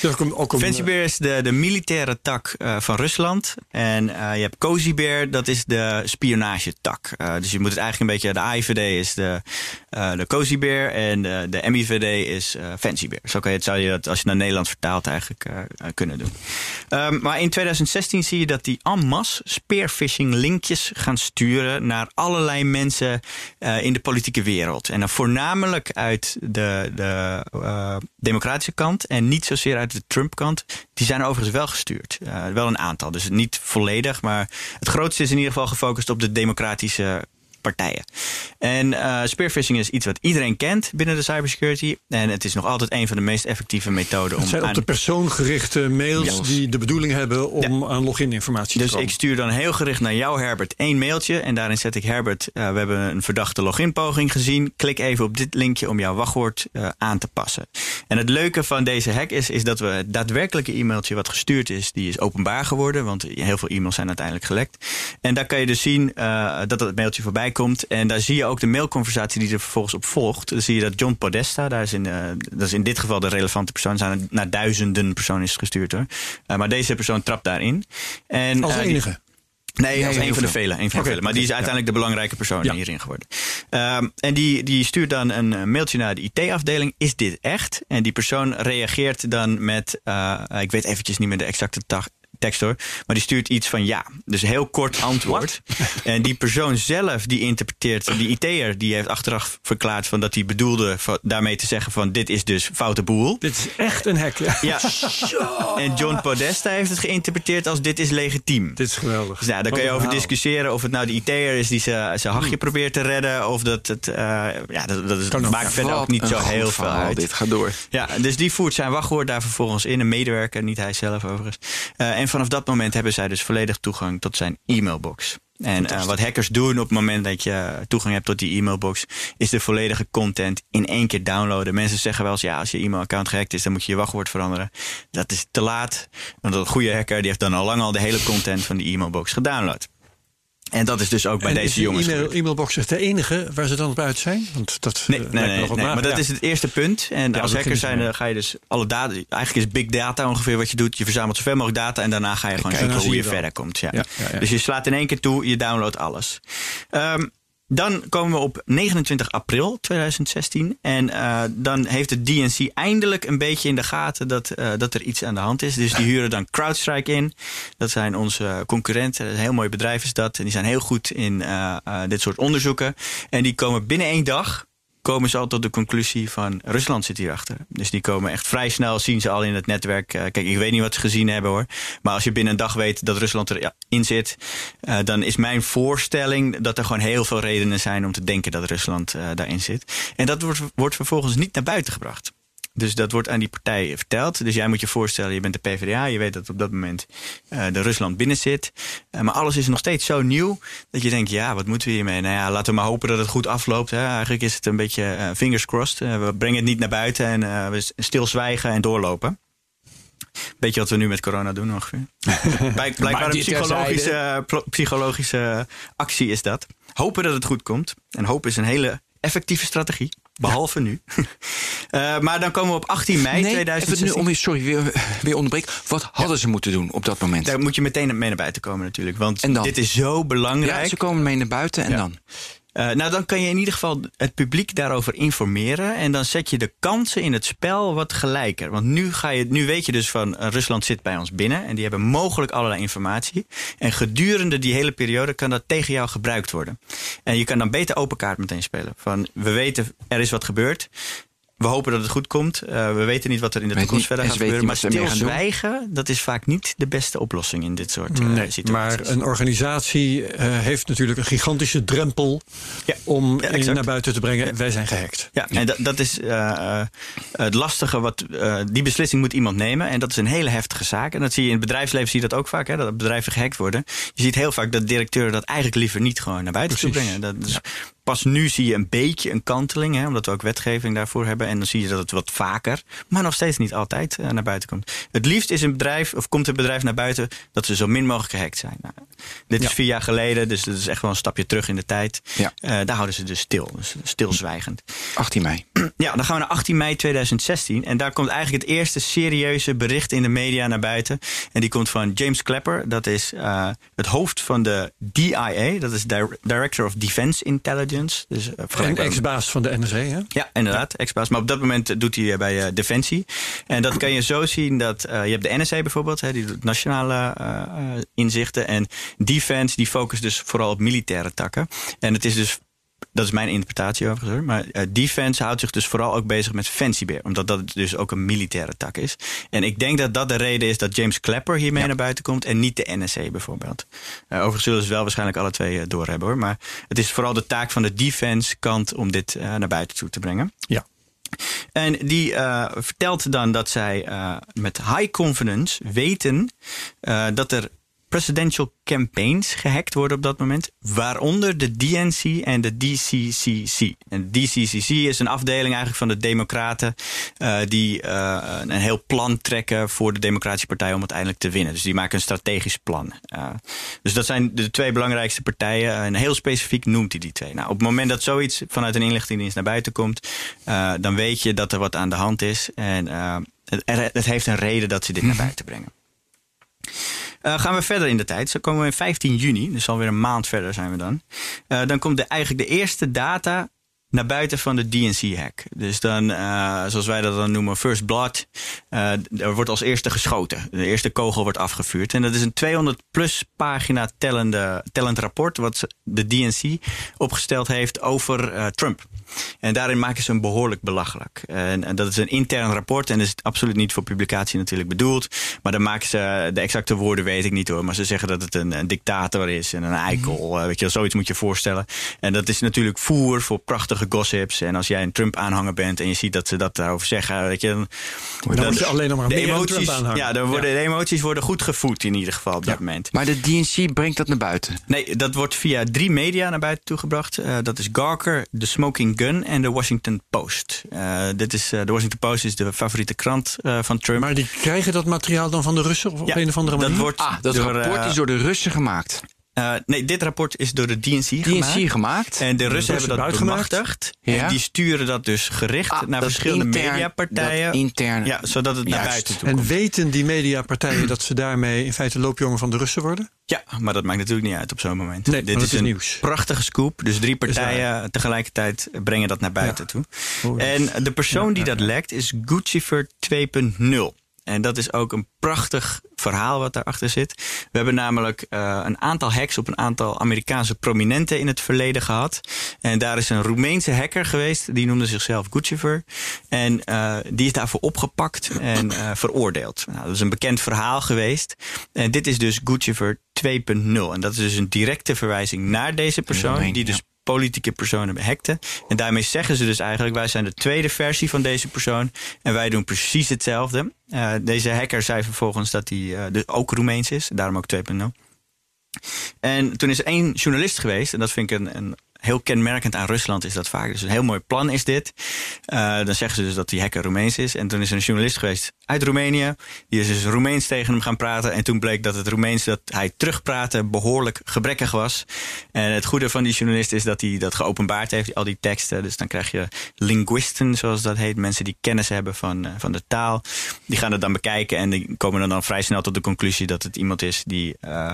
ja. Ook om, Fancy Bear is de, de militaire tak van Rusland. En je hebt Cozy Bear, dat is de spionagetak. dus je moet eigenlijk een beetje de IVD is de, uh, de Cozy Bear en de, de MIVD is uh, Fancy Bear. Zo kan je zou je dat als je naar Nederlands vertaalt eigenlijk kunnen doen. Um, maar in 2016 zie je dat die en masse spearfishing linkjes gaan sturen naar allerlei mensen in de politieke wereld. En dan voornamelijk uit de, de democratische kant en niet zozeer uit de Trump kant. Die zijn overigens wel gestuurd. wel een aantal, dus niet volledig. Maar het grootste is in ieder geval gefocust op de democratische partijen. En uh, spearfishing is iets wat iedereen kent binnen de cybersecurity. En het is nog altijd een van de meest effectieve methoden om. Het zijn aan... op de persoon gerichte mails ja. die de bedoeling hebben om ja. aan login-informatie dus te komen. Dus ik stuur dan heel gericht naar jou, Herbert, één mailtje. En daarin zet ik Herbert, uh, we hebben een verdachte login-poging gezien. Klik even op dit linkje om jouw wachtwoord uh, aan te passen. En het leuke van deze hack is, is dat we het daadwerkelijke e-mailtje wat gestuurd is, die is openbaar geworden. Want heel veel e-mails zijn uiteindelijk gelekt. En daar kan je dus zien dat dat mailtje voorbij komt. En daar zie je ook de mailconversatie die er vervolgens op volgt. Dan zie je dat John Podesta, daar is in, uh, dat is in dit geval de relevante persoon, zijn naar duizenden personen is gestuurd hoor. Uh, maar deze persoon trapt daarin. En, Als uh, enige? Die, Nee, als een van de vele. Een van okay, de vele. Maar die is uiteindelijk ja. de belangrijke persoon ja. hierin geworden. Um, en die, die stuurt dan een mailtje naar de IT-afdeling. Is dit echt? En die persoon reageert dan met... Uh, ik weet eventjes niet meer de exacte dag, tekst hoor. Maar die stuurt iets van ja. Dus heel kort antwoord. en die persoon zelf die interpreteert, die IT'er, die heeft achteraf verklaard van dat hij bedoelde van, daarmee te zeggen van dit is dus foute boel. Dit is echt een hack. Ja. ja. en John Podesta heeft het geïnterpreteerd als dit is legitiem. Dit is geweldig. Dus ja, daar kan je over discussiëren of het nou de IT'er is die zijn hachje hmm. probeert te redden. Of dat het, uh, ja, dat, dat is, maakt verder ook niet zo heel veel uit. Dit gaat door. Ja, dus die voert zijn wachtwoord daar vervolgens in. Een medewerker, niet hij zelf overigens. Uh, en vanaf dat moment hebben zij dus volledig toegang tot zijn e-mailbox. En uh, wat hackers doen op het moment dat je toegang hebt tot die e-mailbox, is de volledige content in één keer downloaden. Mensen zeggen wel eens, ja, als je e-mailaccount gehackt is, dan moet je je wachtwoord veranderen. Dat is te laat. Want een goede hacker die heeft dan al lang al de hele content van die e-mailbox gedownload. En dat is dus ook bij en deze is jongens. E-mail, e-mailbox echt de enige waar ze dan op uit zijn? Want dat nee, uh, nee, nee, nog nee na. maar dat is het eerste punt. En Ja, als hacker zijn, ga je dus alle data. Eigenlijk is big data ongeveer wat je doet. Je verzamelt zoveel mogelijk data en daarna ga je gewoon Kijk, kijken hoe je verder komt. Ja. Ja, ja, ja. Dus je slaat in één keer toe, je downloadt alles. Um, dan komen we op 29 april 2016. En uh, dan heeft het DNC eindelijk een beetje in de gaten dat, uh, dat er iets aan de hand is. Dus die huren dan CrowdStrike in. Dat zijn onze concurrenten. Een heel mooi bedrijf is dat. En die zijn heel goed in uh, dit soort onderzoeken. En die komen binnen één dag komen ze al tot de conclusie van Rusland zit hierachter. Dus die komen echt vrij snel, zien ze al in het netwerk. kijk, ik weet niet wat ze gezien hebben hoor. Maar als je binnen een dag weet dat Rusland erin zit, uh, dan is mijn voorstelling dat er gewoon heel veel redenen zijn om te denken dat Rusland uh, daarin zit. En dat wordt, wordt vervolgens niet naar buiten gebracht. Dus dat wordt aan die partijen verteld. Dus jij moet je voorstellen, je bent de PvdA. Je weet dat op dat moment uh, de Rusland binnen zit. Uh, maar alles is nog steeds zo nieuw dat je denkt, ja, wat moeten we hiermee? Nou ja, laten we maar hopen dat het goed afloopt. Hè. Eigenlijk is het een beetje uh, fingers crossed. we brengen het niet naar buiten en we stilzwijgen en doorlopen. Beetje wat we nu met corona doen ongeveer. Blijk, (laughs) blijkbaar een psychologische, psychologische actie is dat. Hopen dat het goed komt. En hoop is een hele effectieve strategie. Behalve nu. uh, (laughs) maar dan komen we op 18 mei nee, 2016. Even nu, om, sorry, weer, weer onderbreek. Wat hadden ja. ze moeten doen op dat moment? Daar moet je meteen mee naar buiten komen natuurlijk. Want dit is zo belangrijk. Ja, ze komen mee naar buiten en dan? Uh, nou, dan kan je in ieder geval het publiek daarover informeren. En dan zet je de kansen in het spel wat gelijker. Want nu, ga je, nu weet je dus van uh, Rusland zit bij ons binnen. En die hebben mogelijk allerlei informatie. En gedurende die hele periode kan dat tegen jou gebruikt worden. En je kan dan beter open kaart meteen spelen. Van we weten er is wat gebeurd. We hopen dat het goed komt. Uh, we weten niet wat er in de Weet toekomst niet, verder gaat gebeuren. Maar stilzwijgen, dat is vaak niet de beste oplossing in dit soort uh, Nee, situaties. maar een organisatie uh, heeft natuurlijk een gigantische drempel Ja, om ja, in naar buiten te brengen. Wij zijn gehackt. Ja, en dat, dat is het lastige. Wat, die beslissing moet iemand nemen. En dat is een hele heftige zaak. En dat zie je in het bedrijfsleven zie je dat ook vaak. Hè, dat bedrijven gehackt worden. Je ziet heel vaak dat directeuren dat eigenlijk liever niet gewoon naar buiten toe brengen. Dat, dus Pas nu zie je een beetje een kanteling. Hè, omdat we ook wetgeving daarvoor hebben. En dan zie je dat het wat vaker. Maar nog steeds niet altijd uh, naar buiten komt. Het liefst is een bedrijf. Of komt een bedrijf naar buiten. Dat ze zo min mogelijk gehackt zijn. Nou, dit is vier jaar geleden. Dus dat is echt wel een stapje terug in de tijd. Ja. Uh, daar houden ze dus stil. Dus stilzwijgend. 18 mei. (clears throat) Ja, dan gaan we naar 18 mei 2016. En daar komt eigenlijk het eerste serieuze bericht in de media naar buiten. En die komt van James Clapper. Dat is uh, het hoofd van de DIA. Dat is Dir- Director of Defense Intelligence. Dus, uh, En vergelijkbaar- ex-baas van de NSA, hè? ja, inderdaad, ex-baas. Maar op dat moment doet hij eh, bij eh, Defensie. En dat kan je zo zien dat eh, je hebt de NSA bijvoorbeeld, hè, die doet nationale eh, eh, inzichten. En Defense, die focust dus vooral op militaire takken. En het is dus. Dat is mijn interpretatie overigens hoor. Maar eh, defense houdt zich dus vooral ook bezig met fancybeer. Omdat dat dus ook een militaire tak is. En ik denk dat dat de reden is dat James Clapper hiermee naar buiten komt. En niet de NSA bijvoorbeeld. Eh, overigens zullen ze wel waarschijnlijk alle twee eh, doorhebben hoor. Maar het is vooral de taak van de defense kant om dit naar buiten toe te brengen. Ja. En die uh, vertelt dan dat zij uh, met high confidence weten uh, dat er presidential campaigns gehackt worden op dat moment. Waaronder de DNC en de DCCC. En DCCC is een afdeling eigenlijk van de Democraten. Uh, die uh, een heel plan trekken voor de Democratische Partij om uiteindelijk te winnen. Dus die maken een strategisch plan. Uh, dus dat zijn de twee belangrijkste partijen. En heel specifiek noemt hij die twee. Nou, op het moment dat zoiets vanuit een inlichtingendienst naar buiten komt. dan weet je dat er wat aan de hand is. En het, het heeft een reden dat ze dit naar buiten brengen. Uh, gaan we verder in de tijd. Zo komen we in 15 juni, dus alweer een maand verder zijn we dan. Uh, dan komt de, eigenlijk de eerste data naar buiten van de DNC-hack. Dus dan, uh, zoals wij dat dan noemen, first blood. Er wordt als eerste geschoten. De eerste kogel wordt afgevuurd. En dat is een 200 plus pagina tellende, tellend rapport... wat de DNC opgesteld heeft over Trump. En daarin maken ze hem behoorlijk belachelijk. En, en, dat is een intern rapport en is absoluut niet voor publicatie natuurlijk bedoeld. Maar dan maken ze, de exacte woorden weet ik niet hoor. Maar ze zeggen dat het een, een dictator is en een eikel. Mm. weet je, zoiets moet je voorstellen. En dat is natuurlijk voer voor prachtige gossips. En als jij een Trump-aanhanger bent en je ziet dat ze dat daarover zeggen, weet je, dan, dan, je alleen nog maar de meer emoties, ja, dan worden, ja. de emoties worden goed gevoed in ieder geval op ja. dat moment. Maar de DNC brengt dat naar buiten? Nee, dat wordt via drie media naar buiten toegebracht. Uh, dat is Gawker, The Smoking Gun en de Washington Post. Uh, dit is, uh, de Washington Post is de favoriete krant uh, van Trump. Maar die krijgen dat materiaal dan van de Russen of op ja, een of andere manier? Dat wordt ah, dat door, rapport is door de Russen gemaakt. Uh, nee, dit rapport is door de DNC, gemaakt. DNC gemaakt. En de Russen hebben dat. Ja. En die sturen dat dus gericht Ah, naar verschillende intern- mediapartijen. dat interne. Ja, zodat het naar buiten toe En komt. weten die mediapartijen dat ze daarmee in feite loopjongen van de Russen worden? Ja, maar dat maakt natuurlijk niet uit op zo'n moment. Nee, Dit is een nieuws. prachtige scoop. Dus drie partijen tegelijkertijd brengen dat naar buiten toe. Oh. En de persoon die dat lekt is Guccifer 2.0. En dat is ook een prachtig verhaal wat daarachter zit. We hebben namelijk eh, een aantal hacks op een aantal Amerikaanse prominenten in het verleden gehad. En daar is een Roemeense hacker geweest, die noemde zichzelf Guccifer. En eh, die is daarvoor opgepakt en eh, veroordeeld. Nou, dat is een bekend verhaal geweest. En dit is dus Guccifer 2.0. En dat is dus een directe verwijzing naar deze persoon, die dus. Politieke personen hackte. En daarmee zeggen ze dus eigenlijk: wij zijn de tweede versie van deze persoon. En wij doen precies hetzelfde. Eh, deze hacker zei vervolgens dat hij eh, dus ook Roemeens is, daarom ook 2.0. En toen is één journalist geweest, en dat vind ik een, een heel kenmerkend aan Rusland is dat vaak. Dus een heel mooi plan is dit. Eh, dan zeggen ze dus dat die hacker Roemeens is. En toen is er een journalist geweest uit Roemenië. Die is dus Roemeens tegen hem gaan praten. En toen bleek dat het Roemeens dat hij terugpraatte behoorlijk gebrekkig was. En het goede van die journalist is dat hij dat geopenbaard heeft, al die teksten. Dus dan krijg je linguisten, zoals dat heet. Mensen die kennis hebben van, eh, van de taal. Die gaan het dan bekijken en die komen dan, dan vrij snel tot de conclusie dat het iemand is die eh,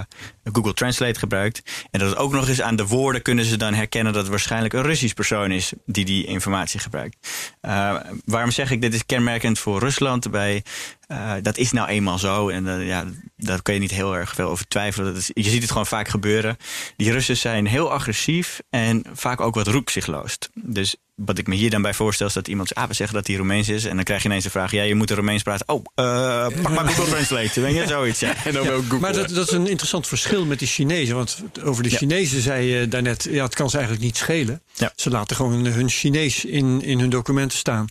Google Translate gebruikt. En dat het ook nog eens aan de woorden kunnen ze dan herkennen dat het waarschijnlijk een Russisch persoon is die die informatie gebruikt. Uh, waarom zeg ik dit is kenmerkend voor Rusland? Bij, uh, dat is nou eenmaal zo en uh, ja, daar kun je niet heel erg veel over twijfelen. Is, je ziet het gewoon vaak gebeuren. Die Russen zijn heel agressief en vaak ook wat roekzichtloos. Dus wat ik me hier dan bij voorstel is dat iemand zegt, ah, we zeggen dat hij Roemeens is. En dan krijg je ineens de vraag, ja, je moet er Roemeens praten. Oh, uh, pak maar Google Translate. Weet je, zoiets. Ja. En dan Google. Maar dat, dat, is een interessant verschil met die Chinezen. Want over de Ja. Chinezen zei je daarnet, ja, het kan ze eigenlijk niet schelen. Ja. Ze laten gewoon hun Chinees in, in hun documenten staan.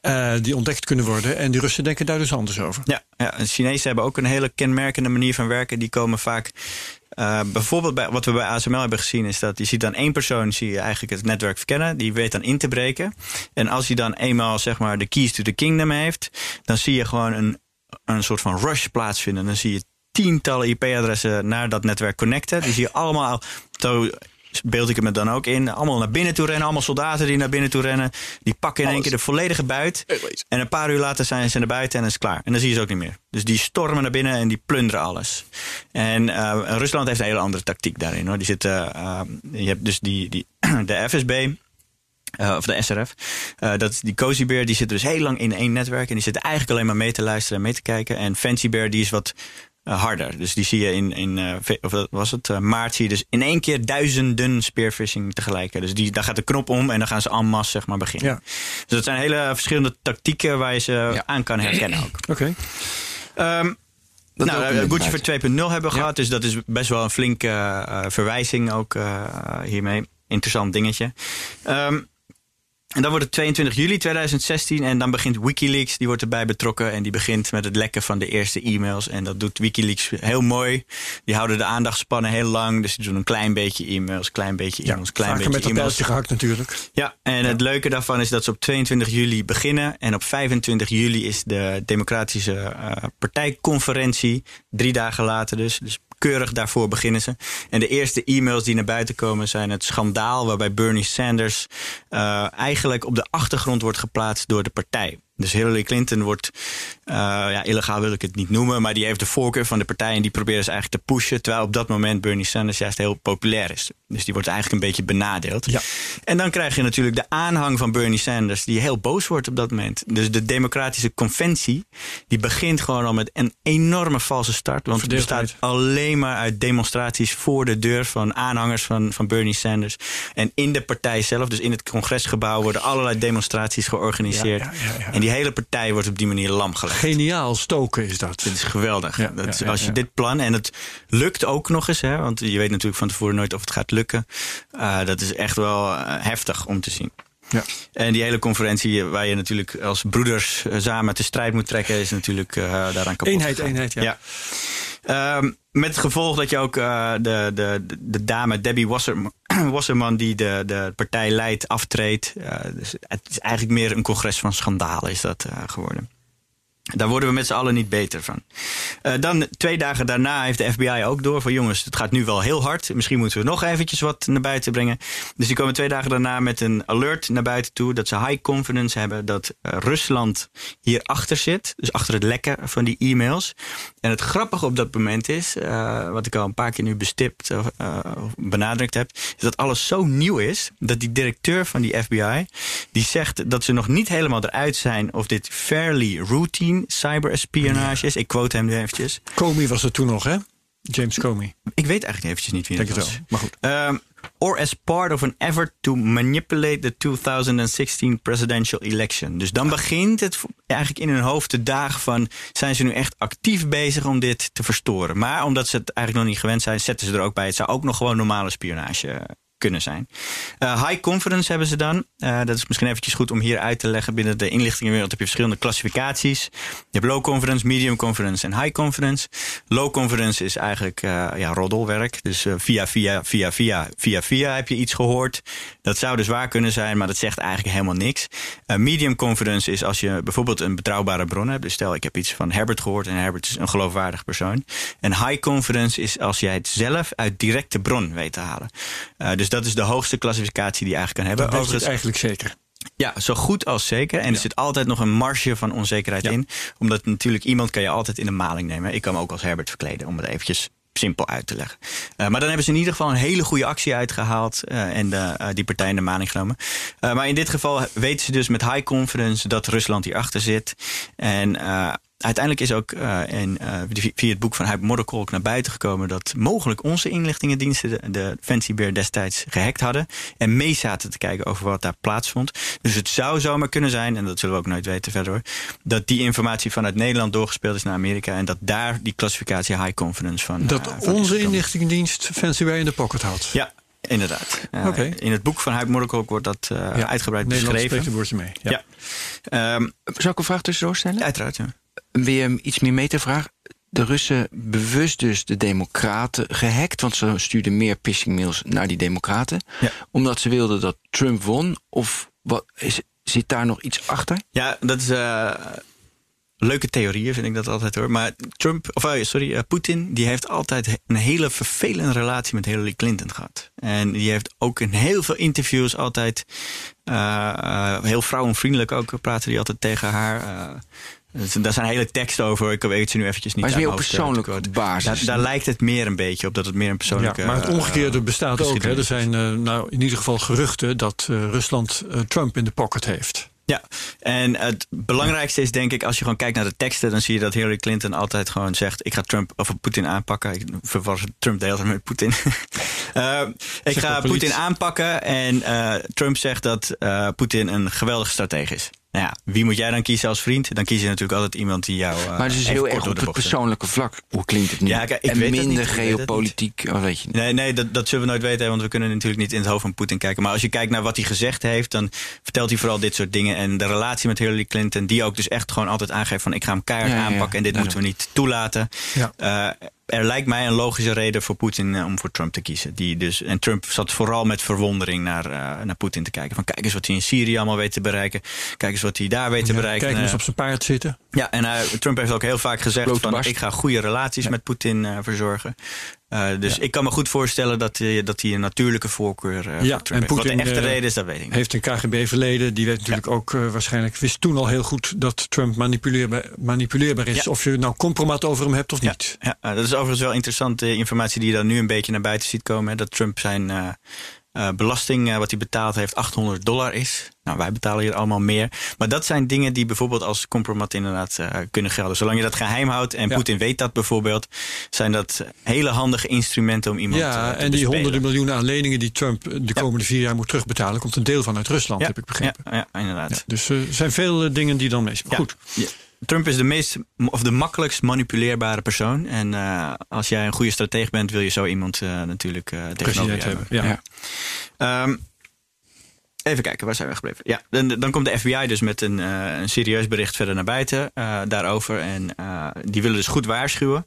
eh, die ontdekt kunnen worden. En die Russen denken daar dus anders over. Ja, ja, en Chinezen hebben ook een hele kenmerkende manier van werken. Die komen vaak. Uh, bijvoorbeeld bij, wat we bij ASML hebben gezien is dat je ziet dan één persoon zie je eigenlijk het netwerk verkennen. Die weet dan in te breken. En als hij dan eenmaal zeg maar de keys to the kingdom heeft, dan zie je gewoon een, een soort van rush plaatsvinden. Dan zie je tientallen IP-adressen naar dat netwerk connecten. Die zie je allemaal. Zo beeld ik hem er dan ook in. Allemaal naar binnen toe rennen. Allemaal soldaten die naar binnen toe rennen. Die pakken in één keer de volledige buit. En een paar uur later zijn ze naar buiten en is het klaar. En dan zie je ze ook niet meer. Dus die stormen naar binnen en die plunderen alles. En uh, Rusland heeft een hele andere tactiek daarin. Hoor. Die zitten, uh, je hebt dus die, die, (clears throat) de FSB. Uh, of de SRF. Uh, dat die Cozy Bear, die zit dus heel lang in één netwerk. En die zitten eigenlijk alleen maar mee te luisteren en mee te kijken. En Fancy Bear, die is wat uh, harder. Dus die zie je in, in uh, of wat was het, uh, maart zie je dus in één keer duizenden spearfishing tegelijk. Dus die, daar gaat de knop om en dan gaan ze en masse zeg maar beginnen. Ja. Dus dat zijn hele verschillende tactieken waar je ze ja. aan kan herkennen ook. (clears throat) Oké. Okay. Um, nou, uh, Gucci voor 2.0 hebben we gehad, dus dat is best wel een flinke verwijzing ook hiermee. Interessant dingetje. Um, en dan wordt het 22 juli 2016 en dan begint Wikileaks, die wordt erbij betrokken en die begint met het lekken van de eerste e-mails. En dat doet Wikileaks heel mooi. Die houden de aandachtspannen heel lang, dus die doen een klein beetje e-mails, klein beetje e-mails, ja, klein beetje met e-mails. dat gehakt natuurlijk. Ja, en ja. het leuke daarvan is dat ze op 22 juli beginnen en op 25 juli is de Democratische uh, Partijconferentie, drie dagen later dus. Dus keurig daarvoor beginnen ze. En de eerste e-mails die naar buiten komen zijn het schandaal waarbij Bernie Sanders uh, eigenlijk op de achtergrond wordt geplaatst door de partij. Dus Hillary Clinton wordt, uh, ja, illegaal wil ik het niet noemen, maar die heeft de voorkeur van de partij en die proberen ze eigenlijk te pushen. Terwijl op dat moment Bernie Sanders juist heel populair is. Dus die wordt eigenlijk een beetje benadeeld. Ja. En dan krijg je natuurlijk de aanhang van Bernie Sanders, die heel boos wordt op dat moment. Dus de Democratische Conventie, die begint gewoon al met een enorme valse start. Want het bestaat alleen maar uit demonstraties voor de deur van aanhangers van, van Bernie Sanders. En in de partij zelf, dus in het congresgebouw, worden allerlei demonstraties georganiseerd. Ja, ja, ja, en die hele partij wordt op die manier lam gelegd. Geniaal stoken is dat. Dit is geweldig. Ja, dat, ja, als je dit plan, en het lukt ook nog eens, hè, want je weet natuurlijk van tevoren nooit of het gaat lukken. Uh, dat is echt wel uh, heftig om te zien. Ja. En die hele conferentie waar je natuurlijk als broeders samen te strijd moet trekken, is natuurlijk uh, daaraan kapot. Eenheid, gegaan. eenheid, ja. ja. Um, met het gevolg dat je ook uh, de, de, de dame Debbie Wasserman, (clears throat) Wasserman die de, de partij leidt, aftreedt. Uh, dus het is eigenlijk meer een congres van schandalen is dat uh, geworden. Daar worden we met z'n allen niet beter van. Uh, dan twee dagen daarna heeft de FBI ook door van jongens, het gaat nu wel heel hard. Misschien moeten we nog eventjes wat naar buiten brengen. Dus die komen twee dagen daarna met een alert naar buiten toe dat ze high confidence hebben dat uh, Rusland hierachter zit. Dus achter het lekken van die e-mails. En het grappige op dat moment is, uh, wat ik al een paar keer nu bestipt of benadrukt heb, is dat alles zo nieuw is dat die directeur van die FBI die zegt dat ze nog niet helemaal eruit zijn of dit fairly routine cyberespionage is. Ik quote hem nu eventjes. Comey was er toen nog, hè? James Comey. Ik weet eigenlijk eventjes niet wie Denk dat het was. wel, maar goed. Um, or as part of an effort to manipulate the 2016 presidential election. Dus dan begint het eigenlijk in hun hoofd te dagen van... zijn ze nu echt actief bezig om dit te verstoren? Maar omdat ze het eigenlijk nog niet gewend zijn... zetten ze er ook bij. Het zou ook nog gewoon normale spionage kunnen zijn. Uh, high confidence hebben ze dan. Uh, dat is misschien eventjes goed om hier uit te leggen. Binnen de inlichtingenwereld heb je verschillende klassificaties. Je hebt low confidence, medium confidence en high confidence. Low confidence is eigenlijk uh, ja, roddelwerk. Dus via, via, via, via, via, via heb je iets gehoord. Dat zou dus waar kunnen zijn, maar dat zegt eigenlijk helemaal niks. medium confidence is als je bijvoorbeeld een betrouwbare bron hebt. Dus stel, ik heb iets van Herbert gehoord en Herbert is een geloofwaardig persoon. En high confidence is als jij het zelf uit directe bron weet te halen. dus dat is de hoogste klassificatie die je eigenlijk kan hebben. Dat het eigenlijk zeker. Ja, zo goed als zeker. En er zit altijd nog een marge van onzekerheid Ja. in. Omdat natuurlijk iemand kan je altijd in de maling nemen. Ik kan me ook als Herbert verkleden, om het eventjes simpel uit te leggen. Uh, maar dan hebben ze in ieder geval een hele goede actie uitgehaald uh, en de, uh, die partij in de maling genomen. Maar in dit geval weten ze dus met high confidence dat Rusland hierachter zit. En uiteindelijk is ook uh, in, uh, via het boek van Huib Modderkolk naar buiten gekomen dat mogelijk onze inlichtingendiensten de, de Fancy Bear destijds gehackt hadden. En mee zaten te kijken over wat daar plaatsvond. Dus het zou zomaar kunnen zijn, en dat zullen we ook nooit weten verder hoor, dat die informatie vanuit Nederland doorgespeeld is naar Amerika. En dat daar die klassificatie high confidence van. Dat uh, van is onze inlichtingendienst Fancy Way in de pocket had. Ja, inderdaad. Uh, Oké. In het boek van Huib Modderkolk wordt dat uh, Ja, uitgebreid Nederland spreekt beschreven. een woordje mee. Ja. Ja. Ehm, Zou ik een vraag tussendoor stellen? uiteraard, ja. Weer iets meer metavraag. De Russen bewust dus de democraten gehackt, want ze stuurden meer phishing mails naar die democraten. Ja. Omdat ze wilden dat Trump won? Of wat, is, zit daar nog iets achter? Ja, dat is uh, leuke theorieën, vind ik dat altijd hoor. Maar Trump, of uh, sorry, uh, Poetin, die heeft altijd een hele vervelende relatie met Hillary Clinton gehad. En die heeft ook in heel veel interviews altijd uh, heel vrouwenvriendelijk ook praten die altijd tegen haar. Dus daar zijn hele teksten over. Ik weet ze nu eventjes niet Maar het is meer op persoonlijke basis. Daar, daar, lijkt het meer een beetje op dat het meer een persoonlijke. Ja, maar het omgekeerde uh, bestaat ook. Hè. Er zijn uh, nou, in ieder geval geruchten dat uh, Rusland uh, Trump in de pocket heeft. Ja, en het belangrijkste is denk ik, als je gewoon kijkt naar de teksten, dan zie je dat Hillary Clinton altijd gewoon zegt: Ik ga Trump of Poetin aanpakken. Ik verwar Trump de hele tijd met Poetin. uh, (laughs) ik ga Poetin aanpakken. En uh, Trump zegt dat uh, Poetin een geweldige stratege is. Nou ja, wie moet jij dan kiezen als vriend? Dan kies je natuurlijk altijd iemand die jou. Uh, maar het is heel erg op het persoonlijke vlak. Hoe klinkt het nu? Ja, kijk, ik en weet minder niet, geopolitiek, oh, weet je niet. Nee, nee dat, dat zullen we nooit weten, want we kunnen natuurlijk niet in het hoofd van Poetin kijken. Maar als je kijkt naar wat hij gezegd heeft, dan vertelt hij vooral dit soort dingen. En de relatie met Hillary Clinton, die ook dus echt gewoon altijd aangeeft van ik ga hem keihard Ja, ja, ja. aanpakken en dit Daarom. moeten we niet toelaten. Ja. Uh, er lijkt mij een logische reden voor Poetin uh, om voor Trump te kiezen. Die dus, en Trump zat vooral met verwondering naar, uh, naar Poetin te kijken. Van kijk eens wat hij in Syrië allemaal weet te bereiken. Kijk eens wat hij daar weet te Ja, bereiken. Kijk eens Uh, op zijn paard zitten. ja, en uh, Trump heeft ook heel vaak gezegd van ik ga goede relaties met Poetin uh, verzorgen. Uh, dus ik kan me goed voorstellen dat hij dat hij een natuurlijke voorkeur uh, Ja, en. Wat Poetin, de echte eh, reden is, dat weet ik niet. Heeft een KGB-verleden. Die weet natuurlijk ook waarschijnlijk, wist toen al heel goed dat Trump manipuleerbaar, manipuleerbaar is. Of je nou compromat over hem hebt of niet. ja, dat is overigens wel interessante informatie die je dan nu een beetje naar buiten ziet komen. Hè, dat Trump zijn uh, uh, belasting, uh, wat hij betaald heeft, 800 dollar is. Nou, wij betalen hier allemaal meer. Maar dat zijn dingen die bijvoorbeeld als compromat inderdaad uh, kunnen gelden. Zolang je dat geheim houdt en Ja. Poetin weet dat bijvoorbeeld, zijn dat hele handige instrumenten om iemand Ja, te en die bespelen. honderden miljoenen aan leningen die Trump de komende vier jaar moet terugbetalen, komt een deel van uit Rusland, ja, heb ik begrepen. Ja, ja inderdaad. Ja, dus er zijn veel dingen die dan meespelen. Ja. Goed. Trump is de meest of de makkelijkst manipuleerbare persoon. En uh, als jij een goede strateeg bent, wil je zo iemand uh, natuurlijk uh, tegenover je hebben. Ja. Ja. Um, Even kijken, waar zijn we gebleven? Ja, dan, dan komt de FBI dus met een, uh, een serieus bericht verder naar buiten uh, daarover. En uh, die willen dus goed waarschuwen.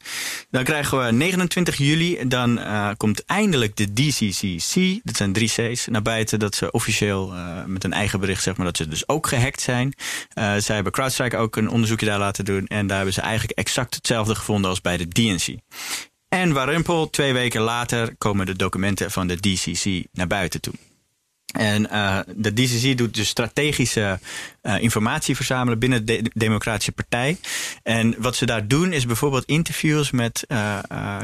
Dan krijgen we 29 juli, dan komt eindelijk de DCCC, dat zijn drie C's, naar buiten. Dat ze officieel met een eigen bericht, zeg maar, dat ze dus ook gehackt zijn. zij hebben CrowdStrike ook een onderzoekje daar laten doen. En daar hebben ze eigenlijk exact hetzelfde gevonden als bij de DNC. En Warempel, twee weken later, komen de documenten van de DCC naar buiten toe. En uh, de DCC doet dus strategische uh, informatie verzamelen binnen de Democratische Partij. En wat ze daar doen is bijvoorbeeld interviews met uh,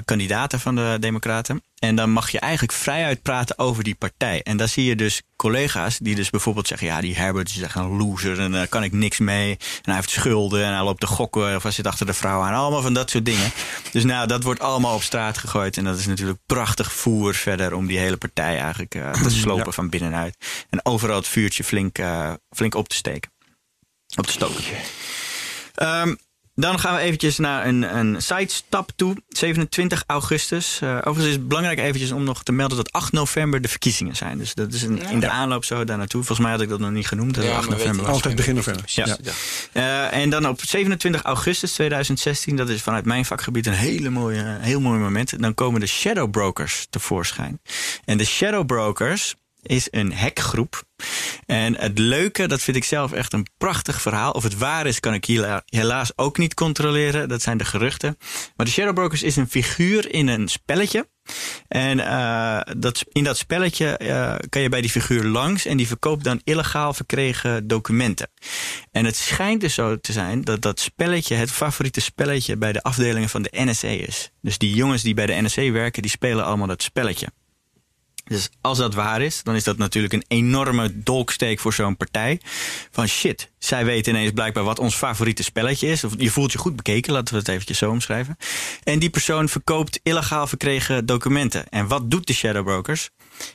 kandidaten van de Democraten. En dan mag je eigenlijk vrijuit praten over die partij. En daar zie je dus collega's die dus bijvoorbeeld zeggen... ja, die Herbert is echt een loser en daar kan ik niks mee. En hij heeft schulden en hij loopt te gokken of hij zit achter de vrouw aan. Allemaal van dat soort dingen. Dus nou, dat wordt allemaal op straat gegooid. En dat is natuurlijk prachtig voer verder... om die hele partij eigenlijk uh, te slopen van binnenuit. En overal het vuurtje flink, uh, flink op te steken. Op te stoken. Um, dan gaan we eventjes naar een, een sidestap toe. 27 augustus. Uh, overigens is het belangrijk eventjes om nog te melden dat 8 november de verkiezingen zijn. Dus dat is een, in de aanloop zo daar naartoe. Volgens mij had ik dat nog niet genoemd. Dat ja, 8 november was. Altijd begin november. Ja. ja. Uh, en dan op 27 augustus 2016, dat is vanuit mijn vakgebied een hele mooie, heel mooi moment. Dan komen de Shadow Brokers tevoorschijn. En de Shadow Brokers is een hackgroep. En het leuke, dat vind ik zelf echt een prachtig verhaal. Of het waar is, kan ik helaas ook niet controleren. Dat zijn de geruchten. Maar de Shadow Brokers is een figuur in een spelletje. En uh, dat, in dat spelletje uh, kan je bij die figuur langs en die verkoopt dan illegaal verkregen documenten. En het schijnt dus zo te zijn dat dat spelletje het favoriete spelletje bij de afdelingen van de NSA is. Dus die jongens die bij de NSA werken, die spelen allemaal dat spelletje. Dus als dat waar is, dan is dat natuurlijk een enorme dolksteek voor zo'n partij. Van shit, zij weten ineens blijkbaar wat ons favoriete spelletje is. Of je voelt je goed bekeken, laten we het eventjes zo omschrijven. En die persoon verkoopt illegaal verkregen documenten. En wat doet de shadowbrokers?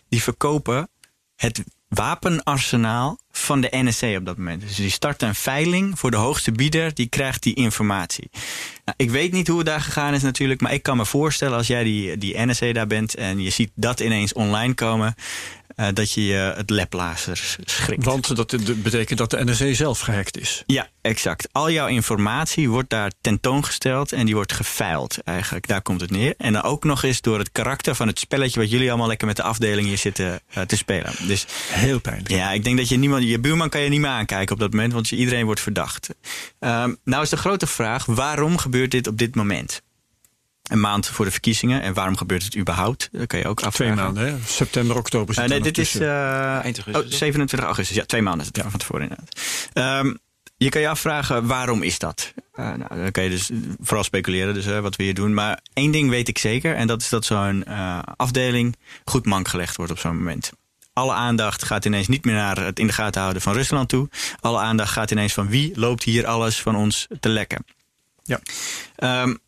Die verkopen het wapenarsenaal van de NSC op dat moment. Dus die start een veiling voor de hoogste bieder, die krijgt die informatie. Nou, ik weet niet hoe het daar gegaan is natuurlijk, maar ik kan me voorstellen als jij die, die NSC daar bent en je ziet dat ineens online komen, uh, dat je je het leplazer schrikt. Want dat betekent dat de NSC zelf gehackt is. Ja, exact. Al jouw informatie wordt daar tentoongesteld en die wordt gefeild eigenlijk. Daar komt het neer. En dan ook nog eens door het karakter van het spelletje wat jullie allemaal lekker met de afdeling hier zitten uh, te spelen. Dus heel pijnlijk. Ja, ik denk dat je niemand, je buurman kan je niet meer aankijken op dat moment, want iedereen wordt verdacht. Um, nou is de grote vraag, waarom gebeurt dit op dit moment? Een maand voor de verkiezingen. En waarom gebeurt het überhaupt? Dat kan je ook afvragen. Twee maanden, hè? September, oktober. Uh, nee, dit is uh, oh, 27 augustus. Ja, twee maanden ja. van tevoren inderdaad. Um, je kan je afvragen, waarom is dat? Uh, nou, dan kan je dus vooral speculeren, dus, uh, wat we hier doen. Maar één ding weet ik zeker. En dat is dat zo'n uh, afdeling goed mank gelegd wordt op zo'n moment. Alle aandacht gaat ineens niet meer naar het in de gaten houden van Rusland toe. Alle aandacht gaat ineens van wie loopt hier alles van ons te lekken. Ja. Um,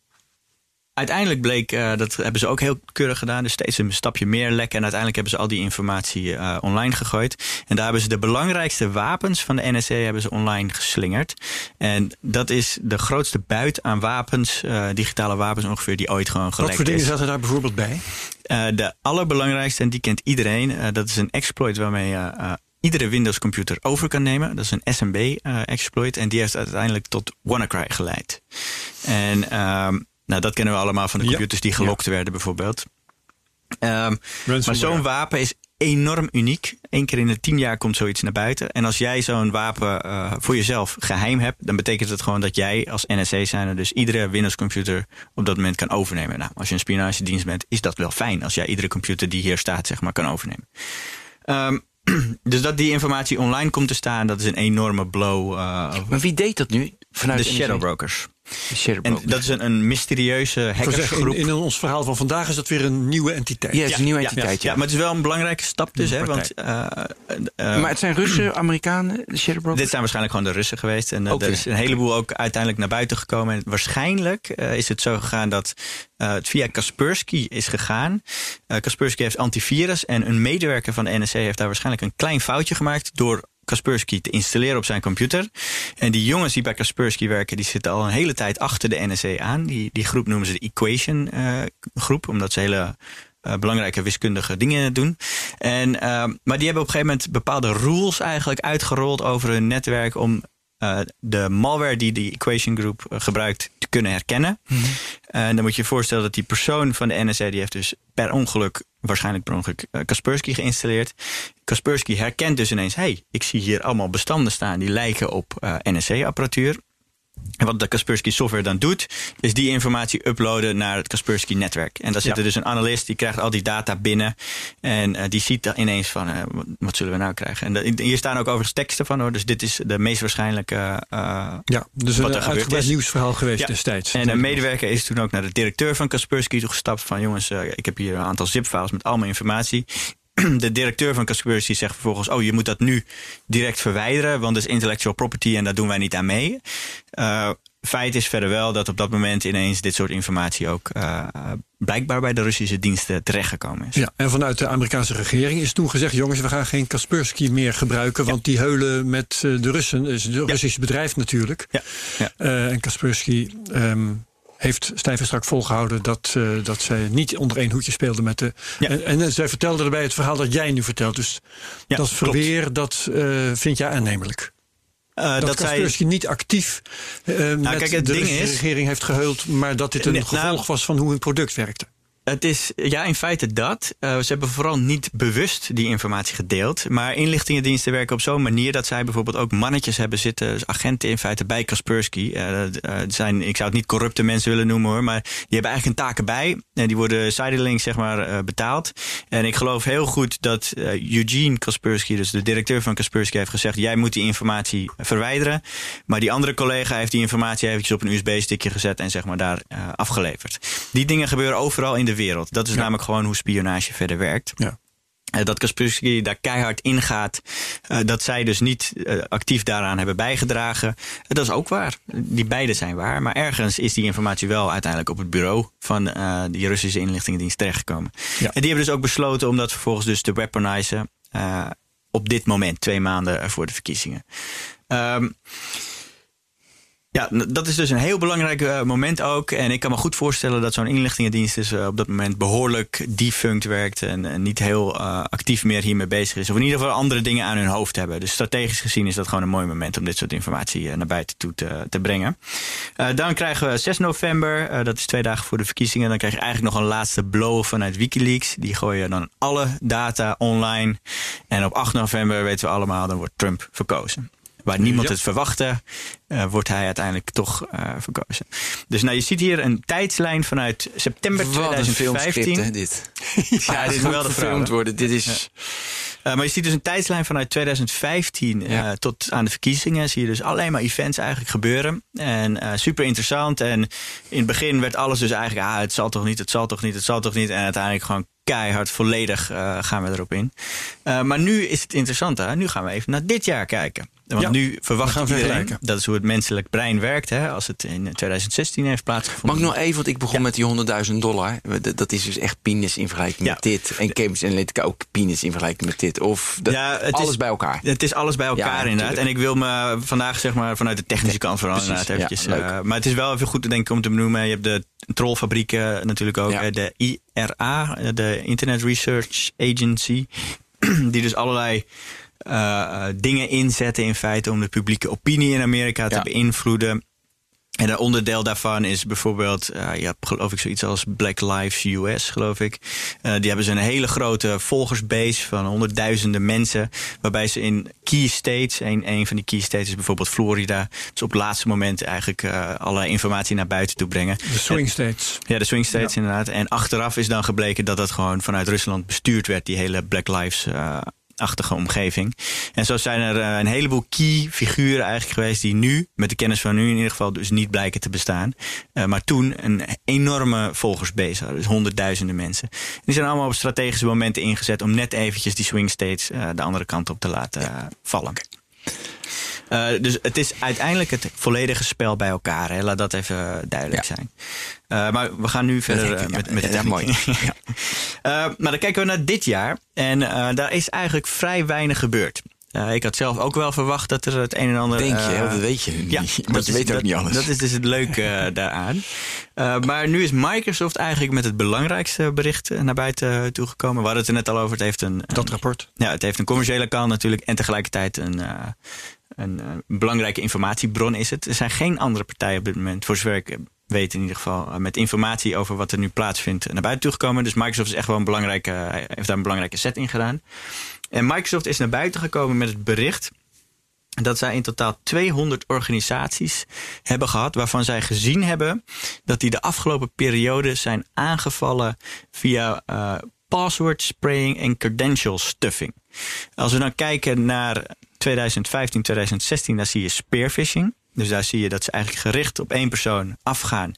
Uiteindelijk bleek, uh, dat hebben ze ook heel keurig gedaan, dus steeds een stapje meer lekken. En uiteindelijk hebben ze al die informatie uh, online gegooid. En daar hebben ze de belangrijkste wapens van de NSA hebben ze online geslingerd. En dat is de grootste buit aan wapens, uh, digitale wapens ongeveer, die ooit gewoon gelekt is. Wat voor dingen zaten daar bijvoorbeeld bij? de allerbelangrijkste, en die kent iedereen, dat is een exploit waarmee je iedere Windows computer over kan nemen. Dat is een SMB-exploit en die heeft uiteindelijk tot WannaCry geleid. En... Ehm, nou, dat kennen we allemaal van de computers die gelokt werden bijvoorbeeld. Um, maar zo'n wapen is enorm uniek. Eén keer in de tien jaar komt zoiets naar buiten. En als jij zo'n wapen uh, voor jezelf geheim hebt, dan betekent het gewoon dat jij als NSC zijnde dus iedere Windows computer op dat moment kan overnemen. Nou, als je een spionagedienst bent, is dat wel fijn als jij iedere computer die hier staat, zeg maar, kan overnemen. Um, (clears throat) dus dat die informatie online komt te staan, dat is een enorme blow. Uh, maar wie deed dat nu? Vanuit de Shadowbrokers. En dat is een, een mysterieuze hackersgroep. In, in, ons verhaal van vandaag is dat weer een nieuwe entiteit. Ja, het is een nieuwe entiteit. Ja, ja. maar het is wel een belangrijke stap dus. Hè, want, uh, uh, maar het zijn Russen, (clears throat) Amerikanen, de Shadowbrokers? Dit zijn waarschijnlijk gewoon de Russen geweest. En uh, er is een heleboel ook uiteindelijk naar buiten gekomen. En waarschijnlijk is het zo gegaan dat het via Kaspersky is gegaan. Kaspersky heeft antivirus. En een medewerker van de NSA heeft daar waarschijnlijk een klein foutje gemaakt... door Kaspersky te installeren op zijn computer. En die jongens die bij Kaspersky werken, die zitten al een hele tijd achter de NSA aan. Die, die groep noemen ze de Equation uh, groep, omdat ze hele belangrijke wiskundige dingen doen. En, maar die hebben op een gegeven moment bepaalde rules eigenlijk uitgerold over hun netwerk om de malware die de Equation Group gebruikt te kunnen herkennen. Mhm. En dan moet je je voorstellen dat die persoon van de NSA die heeft dus per ongeluk, waarschijnlijk per ongeluk, Kaspersky geïnstalleerd. Kaspersky herkent dus ineens, hey, ik zie hier allemaal bestanden staan die lijken op NSA-apparatuur. En wat de Kaspersky software dan doet, is die informatie uploaden naar het Kaspersky netwerk. En daar zit er dus een analist, die krijgt al die data binnen. En uh, die ziet dan ineens van, uh, wat zullen we nou krijgen? En hier staan ook overigens teksten van hoor. Dus dit is de meest waarschijnlijke uh, Ja, dus wat een uitgebreid nieuwsverhaal geweest ja. destijds. En een medewerker is toen ook naar de directeur van Kaspersky toegestapt. Van jongens, ik heb hier een aantal zip-files met allemaal informatie (clears throat) de directeur van Kaspersky zegt vervolgens: Oh, je moet dat nu direct verwijderen, want dat is intellectual property en daar doen wij niet aan mee. Uh, feit is verder wel dat op dat moment ineens dit soort informatie ook uh, blijkbaar bij de Russische diensten terechtgekomen is. Ja, en vanuit de Amerikaanse regering is toen gezegd: jongens, we gaan geen Kaspersky meer gebruiken, want die heulen met de Russen, is een Russisch bedrijf natuurlijk. Ja. ja. Uh, en Kaspersky. Um, heeft strak volgehouden dat, uh, dat zij niet onder één hoedje speelde met de. Ja. En, en, zij vertelde erbij het verhaal dat jij nu vertelt. Dus ja, dat verweer, dat uh, vind jij aannemelijk. Uh, dat, dat Kaspersky zij... niet actief nou, met kijk, het de ding is, regering heeft geheuld, maar dat dit een nee, gevolg nou, was van hoe hun product werkte. Het is ja, in feite dat. Uh, ze hebben vooral niet bewust die informatie gedeeld. Maar inlichtingendiensten werken op zo'n manier dat zij bijvoorbeeld ook mannetjes hebben zitten, dus agenten in feite bij Kaspersky. Uh, zijn, ik zou het niet corrupte mensen willen noemen hoor, maar die hebben eigenlijk een taken bij. En die worden sidelings zeg maar betaald. En ik geloof heel goed dat Eugene Kaspersky, dus de directeur van Kaspersky, heeft gezegd: jij moet die informatie verwijderen. Maar die andere collega heeft die informatie eventjes op een USB-stickje gezet en zeg maar daar afgeleverd. Die dingen gebeuren overal in de wereld. Dat is ja. namelijk gewoon hoe spionage verder werkt. Ja. Uh, dat Kaspersky daar keihard ingaat. Uh, dat zij dus niet uh, actief daaraan hebben bijgedragen. dat is ook waar. Die beide zijn waar. Maar ergens is die informatie wel uiteindelijk op het bureau van die Russische inlichtingendienst terechtgekomen. Ja. En die hebben dus ook besloten om dat vervolgens dus te weaponizen. op dit moment, twee maanden voor de verkiezingen. Um, ja, dat is dus een heel belangrijk uh, moment ook. En ik kan me goed voorstellen dat zo'n inlichtingendienst dus, uh, op dat moment behoorlijk defunct werkt. En, niet heel uh, actief meer hiermee bezig is. Of in ieder geval andere dingen aan hun hoofd hebben. Dus strategisch gezien is dat gewoon een mooi moment om dit soort informatie naar buiten toe te, te brengen. dan krijgen we 6 november, dat is twee dagen voor de verkiezingen. Dan krijg je eigenlijk nog een laatste blow vanuit Wikileaks. Die gooien dan alle data online. En op 8 november weten we allemaal, dan wordt Trump verkozen waar niemand Ja. het verwachtte, eh, wordt hij uiteindelijk toch eh, verkozen. Dus nou, je ziet hier een tijdslijn vanuit september Wat een 2015. filmscript, hè, dit. (laughs) Ja, dit is wel de gefilmd worden. Dit is... Uh, maar je ziet dus een tijdslijn vanuit 2015 uh, Ja. tot aan de verkiezingen. Zie je dus alleen maar events eigenlijk gebeuren. En uh, super interessant. En in het begin werd alles dus eigenlijk... Ah, het zal toch niet, het zal toch niet, het zal toch niet. En uiteindelijk gewoon keihard, volledig uh, gaan we erop in. Uh, maar nu is het interessant. Hè? Nu gaan we even naar dit jaar kijken. Want Ja, nu verwacht we gaan iedereen... vergelijken. Dat is hoe het menselijk brein werkt. Hè? Als het in 2016 heeft Mag plaatsgevonden. ik nog even, want ik begon Ja. met die 100.000 dollar. Dat- Dat is dus echt penis in vergelijking Ja. met dit. En Cambridge Analytica ook penis in vergelijking met dit. Of dat, alles is- bij elkaar. Het is alles bij elkaar inderdaad. natuurlijk. En ik wil me vandaag zeg maar vanuit de technische kant vooral inderdaad eventjes... eh, maar het is wel even goed te denken om te benoemen. Je hebt de trollfabrieken natuurlijk ook. De IRA, de Internet Research Agency. (clears throat) Die dus allerlei eh, eh, dingen inzetten in feite om de publieke opinie in Amerika te Ja. beïnvloeden. En een onderdeel daarvan is bijvoorbeeld, eh, je hebt geloof ik zoiets als Black Lives US, geloof ik. Eh, die hebben ze een hele grote volgersbase van honderdduizenden mensen. Waarbij ze in key states, een, een van die key states is bijvoorbeeld Florida. Dus op het laatste moment eigenlijk eh allerlei informatie naar buiten toe brengen. De swing states. Ja, de swing states inderdaad. En achteraf is dan gebleken dat dat gewoon vanuit Rusland bestuurd werd, die hele Black Lives eh, achtige omgeving. En zo zijn er eh, een heleboel key figuren eigenlijk geweest die nu, met de kennis van nu in ieder geval, dus niet blijken te bestaan. Eh, maar toen een enorme volgersbase hadden, dus honderdduizenden mensen. Die zijn allemaal op strategische momenten ingezet om net eventjes die swing states eh, de andere kant op te laten vallen. Eh, dus het is uiteindelijk het volledige spel bij elkaar. Hè? Laat dat even duidelijk Ja. zijn. Eh, maar we gaan nu verder eh, ik, met, ja. met de Ja, mooi. (laughs) Eh, maar dan kijken we naar dit jaar. En eh, daar is eigenlijk vrij weinig gebeurd. Eh, ik had zelf ook wel verwacht dat er het een en ander... Denk je, eh, dat weet je niet. Ja, maar je weet ook dat, niet alles. Dat is dus het leuke eh, (laughs) daaraan. Eh, maar nu is Microsoft eigenlijk met het belangrijkste bericht eh, naar buiten toegekomen. We hadden het er net al over. Het heeft een, Dat rapport. ja, het heeft een commerciële kant natuurlijk. En tegelijkertijd een, eh, een, eh, belangrijke informatiebron is het. Er zijn geen andere partijen op dit moment, voor zover ik eh, weet in ieder geval, eh, met informatie over wat er nu plaatsvindt naar buiten toegekomen. Dus Microsoft is echt wel een belangrijke, heeft daar een belangrijke set in gedaan. En Microsoft is naar buiten gekomen met het bericht dat zij in totaal 200 organisaties hebben gehad waarvan zij gezien hebben dat die de afgelopen periode zijn aangevallen via eh, password spraying en credential stuffing. Als we dan kijken naar 2015, 2016, dan zie je spearfishing. Dus daar zie je dat ze eigenlijk gericht op één persoon afgaan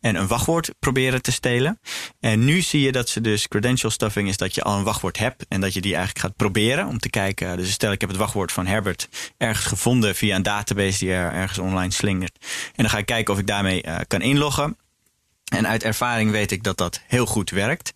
en een wachtwoord proberen te stelen. En nu zie je dat ze dus credential stuffing is dat je al een wachtwoord hebt en dat je die eigenlijk gaat proberen om te kijken. Dus stel ik heb het wachtwoord van Herbert ergens gevonden via een database die er ergens online slingert. En dan ga ik kijken of ik daarmee eh, kan inloggen. En uit ervaring weet ik dat dat heel goed werkt.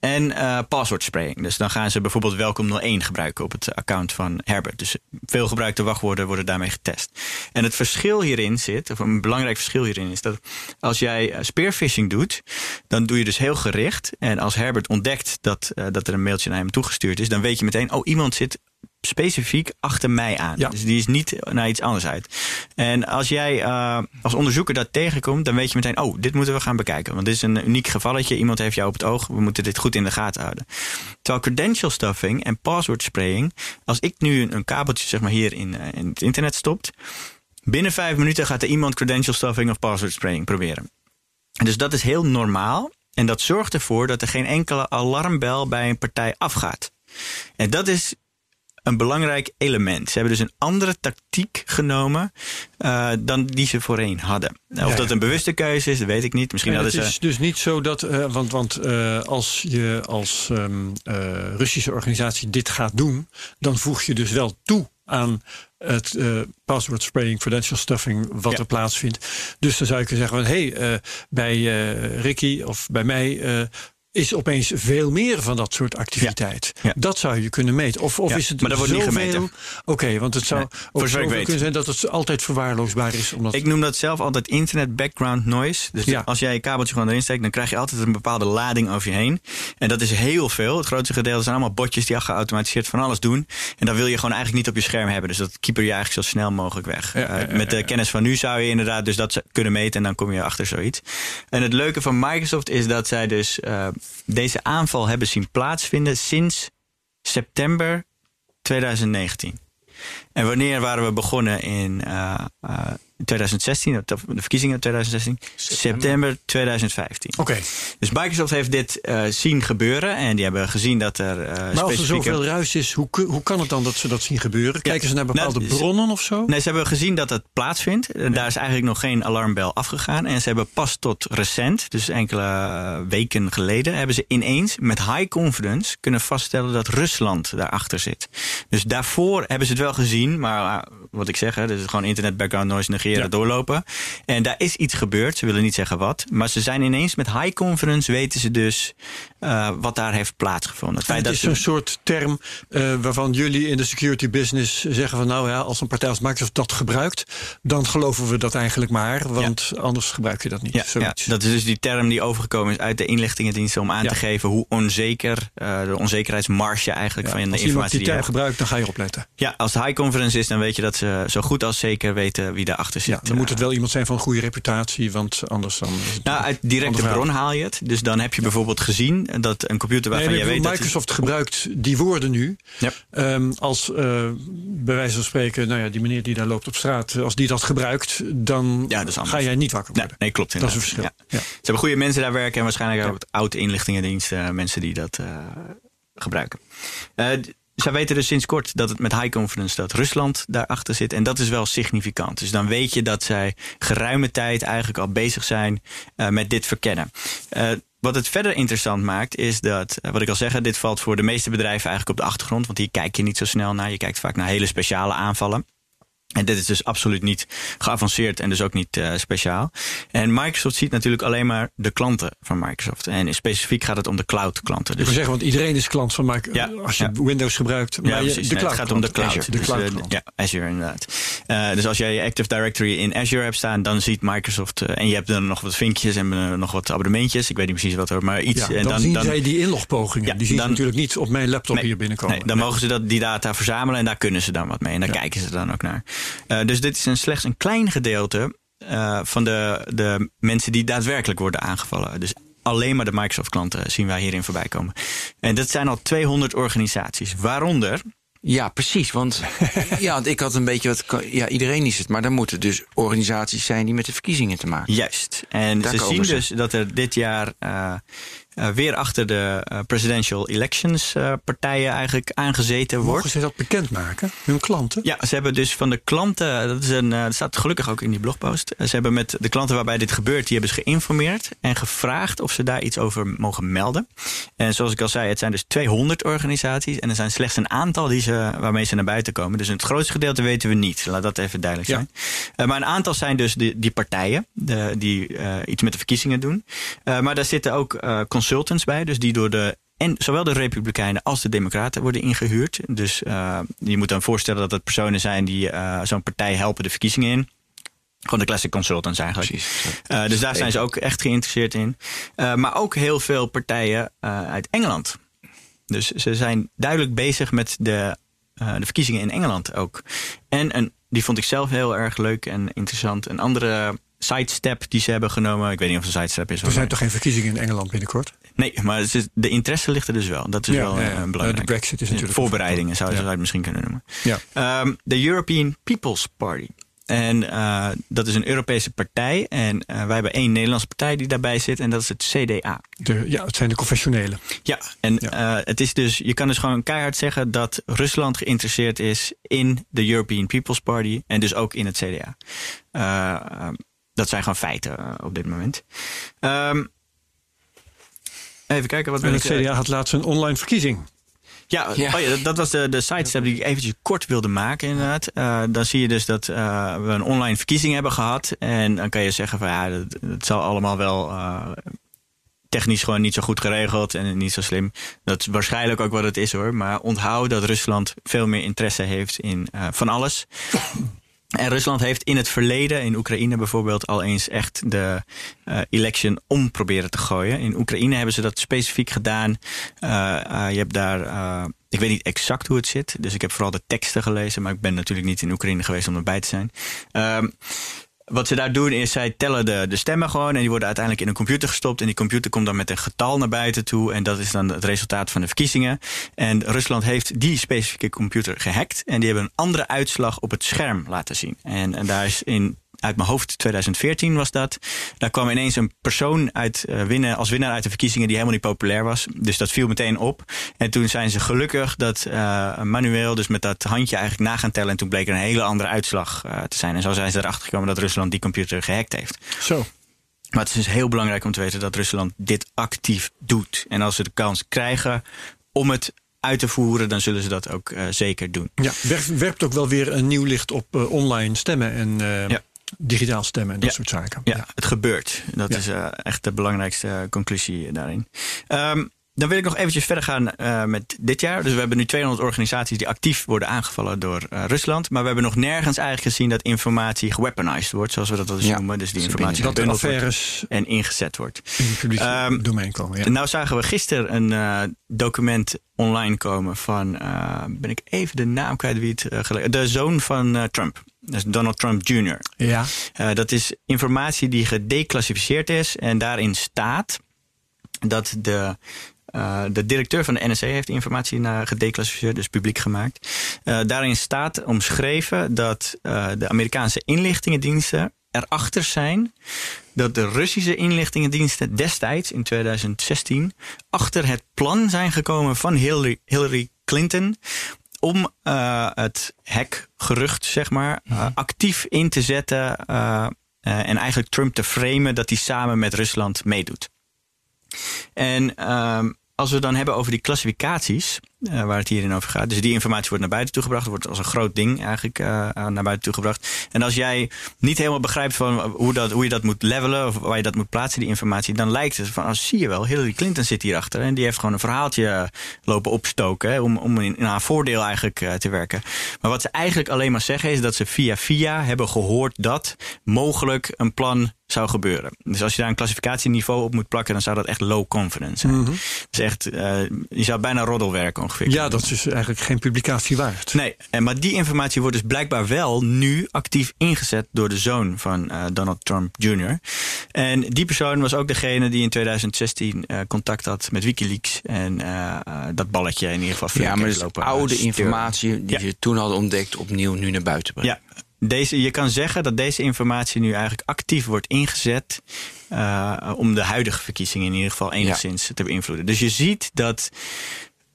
En eh password spraying. Dus dan gaan ze bijvoorbeeld welkom 01 gebruiken op het account van Herbert. Dus veel gebruikte wachtwoorden worden daarmee getest. En het verschil hierin zit, of een belangrijk verschil hierin is dat als jij eh, spearfishing doet, dan doe je dus heel gericht. En als Herbert ontdekt dat, eh, dat er een mailtje naar hem toegestuurd is, dan weet je meteen, oh iemand zit specifiek achter mij aan. Ja. Dus die is niet naar iets anders uit. En als jij eh, als onderzoeker dat tegenkomt, dan weet je meteen, oh, dit moeten we gaan bekijken. Want dit is een uniek gevalletje. Iemand heeft jou op het oog. We moeten dit goed in de gaten houden. Terwijl credential stuffing en password spraying, als ik nu een, een kabeltje zeg maar hier in, eh, in het internet stopt, binnen vijf minuten gaat er iemand credential stuffing of password spraying proberen. Dus dat is heel normaal. En dat zorgt ervoor dat er geen enkele alarmbel bij een partij afgaat. En dat is een belangrijk element. Ze hebben dus een andere tactiek genomen eh, dan die ze voorheen hadden. Of Ja, dat een bewuste keuze is, dat weet ik niet. Misschien En het hadden ze... is dus niet zo dat, eh, want, want eh, als je als ehm, eh, Russische organisatie dit gaat doen, dan voeg je dus wel toe aan het eh, password spraying, credential stuffing, wat Ja. er plaatsvindt. Dus dan zou je kunnen zeggen van, hé, hey, bij eh, Ricky of bij mij is opeens veel meer van dat soort activiteit. Ja. Dat zou je kunnen meten. Of, of Ja, is het maar dat wordt niet gemeten. Oké, want het zou Nee, ook weet. kunnen zijn dat het altijd verwaarloosbaar is. Omdat Ik noem dat zelf altijd internet background noise. Dus als jij je kabeltje gewoon erin steekt, dan krijg je altijd een bepaalde lading over je heen. En dat is heel veel. Het grootste gedeelte zijn allemaal botjes die al geautomatiseerd van alles doen. En dat wil je gewoon eigenlijk niet op je scherm hebben. Dus dat keeper je eigenlijk zo snel mogelijk weg. Eh, met de kennis van nu zou je inderdaad dus dat kunnen meten en dan kom je achter zoiets. En het leuke van Microsoft is dat zij dus eh, deze aanval hebben zien plaatsvinden sinds september 2019. En wanneer waren we begonnen in eh, eh, 2016, de verkiezingen 2016? September 2015. Oké, Dus Microsoft heeft dit eh, zien gebeuren en die hebben gezien dat er eh maar als er specifieke... zoveel ruis is, hoe, hoe kan het dan dat ze dat zien gebeuren? Kijken ze naar bepaalde Nou, ze- bronnen of zo? Nee, ze hebben gezien dat het plaatsvindt. En Daar is eigenlijk nog geen alarmbel afgegaan. En ze hebben pas tot recent, dus enkele eh, weken geleden, hebben ze ineens met high confidence kunnen vaststellen dat Rusland daarachter zit. Dus daarvoor hebben ze het wel gezien, maar wat ik zeg, hè, dus gewoon internet background noise negeren, Ja. doorlopen. En daar is iets gebeurd. Ze willen niet zeggen wat, maar ze zijn ineens met high confidence weten ze dus eh, wat daar heeft plaatsgevonden. Het feit het is dat zo'n soort term eh, waarvan jullie in de security business zeggen van nou ja, als een partij als Microsoft dat gebruikt, dan geloven we dat eigenlijk maar, want anders gebruik je dat niet. Ja, ja, dat is dus die term die overgekomen is uit de inlichtingendiensten om aan te geven hoe onzeker, eh, de onzekerheidsmarge eigenlijk van de als iemand informatie die die je term hebt. gebruikt, dan ga je opletten. Ja, als het high conference is, dan weet je dat ze zo goed als zeker weten wie daarachter zit. Ja, dan moet het wel iemand zijn van een goede reputatie, want anders dan. het- Nou, uit directe bron haal je het. Dus dan heb je bijvoorbeeld gezien dat een computer Nee, waarvan je ik weet dat... Microsoft gebruikt die woorden nu. Ja. Ehm, als eh, bij wijze van spreken, nou ja, die meneer die daar loopt op straat, als die dat gebruikt, dan Ja, dat ga jij niet wakker Nee, worden. nee, klopt Dat is een inderdaad. verschil. Ja. Ja. Ze hebben goede mensen daar werken en waarschijnlijk ook oude inlichtingendiensten, eh, mensen die dat eh, gebruiken. Eh, d- zij weten dus sinds kort dat het met high confidence dat Rusland daarachter zit. En dat is wel significant. Dus dan weet je dat zij geruime tijd eigenlijk al bezig zijn eh, met dit verkennen. Eh, wat het verder interessant maakt, is dat, eh, wat ik al zeg, dit valt voor de meeste bedrijven eigenlijk op de achtergrond. Want hier kijk je niet zo snel naar. Je kijkt vaak naar hele speciale aanvallen. En dit is dus absoluut niet geavanceerd en dus ook niet uh, speciaal. En Microsoft ziet natuurlijk alleen maar de klanten van Microsoft. En specifiek gaat het om de cloud klanten. Dus, zeggen, want iedereen is klant van Microsoft. Ja, als je ja. Windows gebruikt. Maar ja, de cloud het gaat om de cloud. Azure, de dus, cloud uh, ja, Azure inderdaad. Uh, dus als jij je Active Directory in Azure hebt staan, dan ziet Microsoft. en je hebt er nog wat vinkjes en nog wat abonnementjes. Ik weet niet precies wat hoor, maar iets. en dan, zien dan, zij die inlogpogingen. die zien dan, natuurlijk niet op mijn laptop nee, hier binnenkomen. Nee, dan mogen ze dat, die data verzamelen en daar kunnen ze dan wat mee. En daar kijken ze dan ook naar. Dus dit is een slechts een klein gedeelte uh, van de, de mensen die daadwerkelijk worden aangevallen. Dus alleen maar de Microsoft-klanten zien wij hierin voorbij komen. En dat zijn al 200 organisaties, waaronder. Ja, precies. Want, (laughs) ja, want ik had een beetje wat. Ja, iedereen is het. Maar dan moeten dus organisaties zijn die met de verkiezingen te maken. Juist. En Daar ze zien dus dat er dit jaar. Uh, uh, weer achter de uh, presidential elections uh, partijen eigenlijk aangezeten wordt. Mogen ze dat bekendmaken, hun klanten? Ja, ze hebben dus van de klanten, dat, is een, dat staat gelukkig ook in die blogpost. ze hebben met de klanten waarbij dit gebeurt, die hebben ze geïnformeerd en gevraagd of ze daar iets over mogen melden. En zoals ik al zei, het zijn dus 200 organisaties en er zijn slechts een aantal die ze, waarmee ze naar buiten komen. Dus het grootste gedeelte weten we niet, laat dat even duidelijk zijn. Ja. maar een aantal zijn dus die, die partijen de, die iets met de verkiezingen doen. maar daar zitten ook consultants bij, dus die door de en zowel de Republikeinen als de Democraten worden ingehuurd. Dus uh, je moet dan voorstellen dat het personen zijn die uh, zo'n partij helpen de verkiezingen in. Gewoon de classic consultants eigenlijk. Precies. Uh, dus daar zijn ze ook echt geïnteresseerd in. maar ook heel veel partijen uit Engeland. Dus ze zijn duidelijk bezig met de, de verkiezingen in Engeland ook. En een, die vond ik zelf heel erg leuk en interessant. Een andere sidestep die ze hebben genomen. Ik weet niet of het een sidestep is. Er zijn toch geen verkiezingen in Engeland binnenkort? Nee, maar de interesse ligt er dus wel. Dat is wel ja, ja. belangrijk. De brexit is natuurlijk... Voorbereidingen zou je het misschien kunnen noemen. Ja. Um, de European People's Party. En uh, dat is een Europese partij. En uh, wij hebben één Nederlandse partij die daarbij zit. En dat is het CDA. De, ja, het zijn de confessionele. Ja, en ja. Uh, het is dus, je kan dus gewoon keihard zeggen dat Rusland geïnteresseerd is in de European People's Party. En dus ook in het CDA. Dat zijn gewoon feiten op dit moment. Um, Even kijken wat en het CDA had laatst een online verkiezing. Ja, Oh ja dat, was de, de sidestep die ik eventjes kort wilde maken inderdaad. Uh, dan zie je dus dat uh, we een online verkiezing hebben gehad. En dan kan je zeggen van ja, dat, dat zal allemaal wel uh, technisch gewoon niet zo goed geregeld en niet zo slim. Dat is waarschijnlijk ook wat het is hoor. Maar onthoud dat Rusland veel meer interesse heeft in van alles. En Rusland heeft in het verleden, in Oekraïne bijvoorbeeld, al eens echt de uh, election om proberen te gooien. In Oekraïne hebben ze dat specifiek gedaan. Uh, uh, je hebt daar, ik weet niet exact hoe het zit, dus ik heb vooral de teksten gelezen, maar ik ben natuurlijk niet in Oekraïne geweest om erbij te zijn. Ehm, wat ze daar doen is, zij tellen de, de stemmen gewoon en die worden uiteindelijk in een computer gestopt. En die computer komt dan met een getal naar buiten toe. En dat is dan het resultaat van de verkiezingen. En Rusland heeft die specifieke computer gehackt. En die hebben een andere uitslag op het scherm laten zien. En, en daar is in uit mijn hoofd 2014 was dat. Daar kwam ineens een persoon uit, uh, winnen, als winnaar uit de verkiezingen die helemaal niet populair was. Dus dat viel meteen op. En toen zijn ze gelukkig dat uh, manueel, dus met dat handje eigenlijk na gaan tellen. En toen bleek er een hele andere uitslag uh, te zijn. En zo zijn ze erachter gekomen dat Rusland die computer gehackt heeft. Zo. Maar het is dus heel belangrijk om te weten dat Rusland dit actief doet. En als ze de kans krijgen om het uit te voeren, dan zullen ze dat ook uh, zeker doen. Ja, werpt ook wel weer een nieuw licht op uh, online stemmen en uh, ja digitaal stemmen en dat soort zaken. Ja, het gebeurt. Dat is uh, echt de belangrijkste conclusie daarin. Um, dan wil ik nog eventjes verder gaan uh, met dit jaar. Dus we hebben nu 200 organisaties die actief worden aangevallen door uh, Rusland. Maar we hebben nog nergens eigenlijk gezien dat informatie geweaponized wordt, zoals we dat wel eens ja, noemen. Dus die informatie dat affaires en ingezet wordt. In het publieke um, domein komen. Ja. Nou zagen we gisteren een uh, document online komen van, ben ik even de naam kwijt wie het uh, De zoon van Trump. Dat is Donald Trump Jr. Ja. dat is informatie die gedeclassificeerd is en daarin staat dat de uh, de directeur van de NSC heeft die informatie naar gedeclassificeerd, dus publiek gemaakt. Uh, daarin staat omschreven dat uh, de Amerikaanse inlichtingendiensten erachter zijn dat de Russische inlichtingendiensten destijds in 2016 achter het plan zijn gekomen van Hillary, Hillary Clinton om het hackgerucht, zeg maar, mhm. actief in te zetten en eigenlijk Trump te framen dat hij samen met Rusland meedoet. En um, als we dan hebben over die klassificaties, uh, waar het hierin over gaat. Dus die informatie wordt naar buiten toe gebracht. wordt als een groot ding eigenlijk uh, naar buiten toe gebracht. En als jij niet helemaal begrijpt van hoe, dat, hoe je dat moet levelen of waar je dat moet plaatsen, die informatie, dan lijkt het van, als zie je wel, Hillary Clinton zit hierachter en die heeft gewoon een verhaaltje lopen opstoken hè, om, om in, in, haar voordeel eigenlijk uh, te werken. Maar wat ze eigenlijk alleen maar zeggen is dat ze via via hebben gehoord dat mogelijk een plan zou gebeuren. Dus als je daar een klassificatieniveau op moet plakken, dan zou dat echt low confidence zijn. Mm Dus echt, je zou bijna roddelwerk Ja, dat is dus eigenlijk geen publicatie waard. Nee, en, maar die informatie wordt dus blijkbaar wel nu actief ingezet door de zoon van uh, Donald Trump Jr. En die persoon was ook degene die in 2016 uh, contact had met Wikileaks en dat balletje in ieder geval. Ja, maar dus lopen, oude informatie die ja. ze toen hadden ontdekt opnieuw nu naar buiten brengen. Ja, deze, je kan zeggen dat deze informatie nu eigenlijk actief wordt ingezet uh, om de huidige verkiezingen in ieder geval enigszins te beïnvloeden. Dus je ziet dat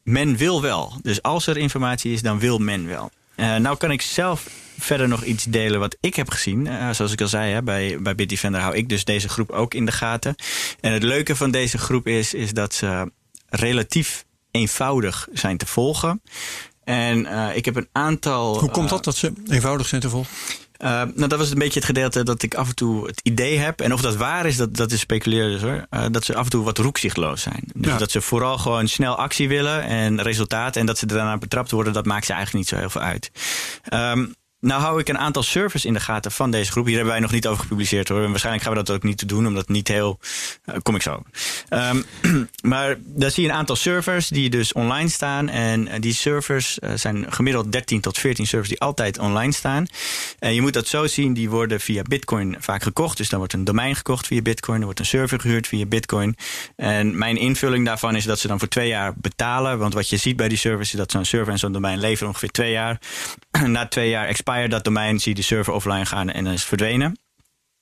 men wil wel. Dus als er informatie is, dan wil men wel. Uh, nou kan ik zelf verder nog iets delen wat ik heb gezien. Uh, zoals ik al zei, hè, bij, bij Bitdefender hou ik dus deze groep ook in de gaten. En het leuke van deze groep is, is dat ze relatief eenvoudig zijn te volgen. En uh, ik heb een aantal. Hoe komt dat dat ze eenvoudig zijn te volgen? Uh, nou, dat was een beetje het gedeelte dat ik af en toe het idee heb. En of dat waar is, dat, dat is speculeren dus hoor. Uh, dat ze af en toe wat roekzichtloos zijn. Dus ja. dat ze vooral gewoon snel actie willen en resultaat. En dat ze daarna betrapt worden, dat maakt ze eigenlijk niet zo heel veel uit. Um, nou hou ik een aantal servers in de gaten van deze groep. Hier hebben wij nog niet over gepubliceerd hoor. En waarschijnlijk gaan we dat ook niet doen, omdat niet heel... Uh, kom ik zo. Um, (clears throat) maar daar zie je een aantal servers die dus online staan. En uh, die servers uh, zijn gemiddeld 13 tot 14 servers die altijd online staan. En je moet dat zo zien, die worden via Bitcoin vaak gekocht. Dus dan wordt een domein gekocht via Bitcoin. Er wordt een server gehuurd via Bitcoin. En mijn invulling daarvan is dat ze dan voor twee jaar betalen. Want wat je ziet bij die servers is dat zo'n server en zo'n domein leveren ongeveer twee jaar. (clears throat) Na twee jaar dat domein, zie je de server offline gaan en is verdwenen.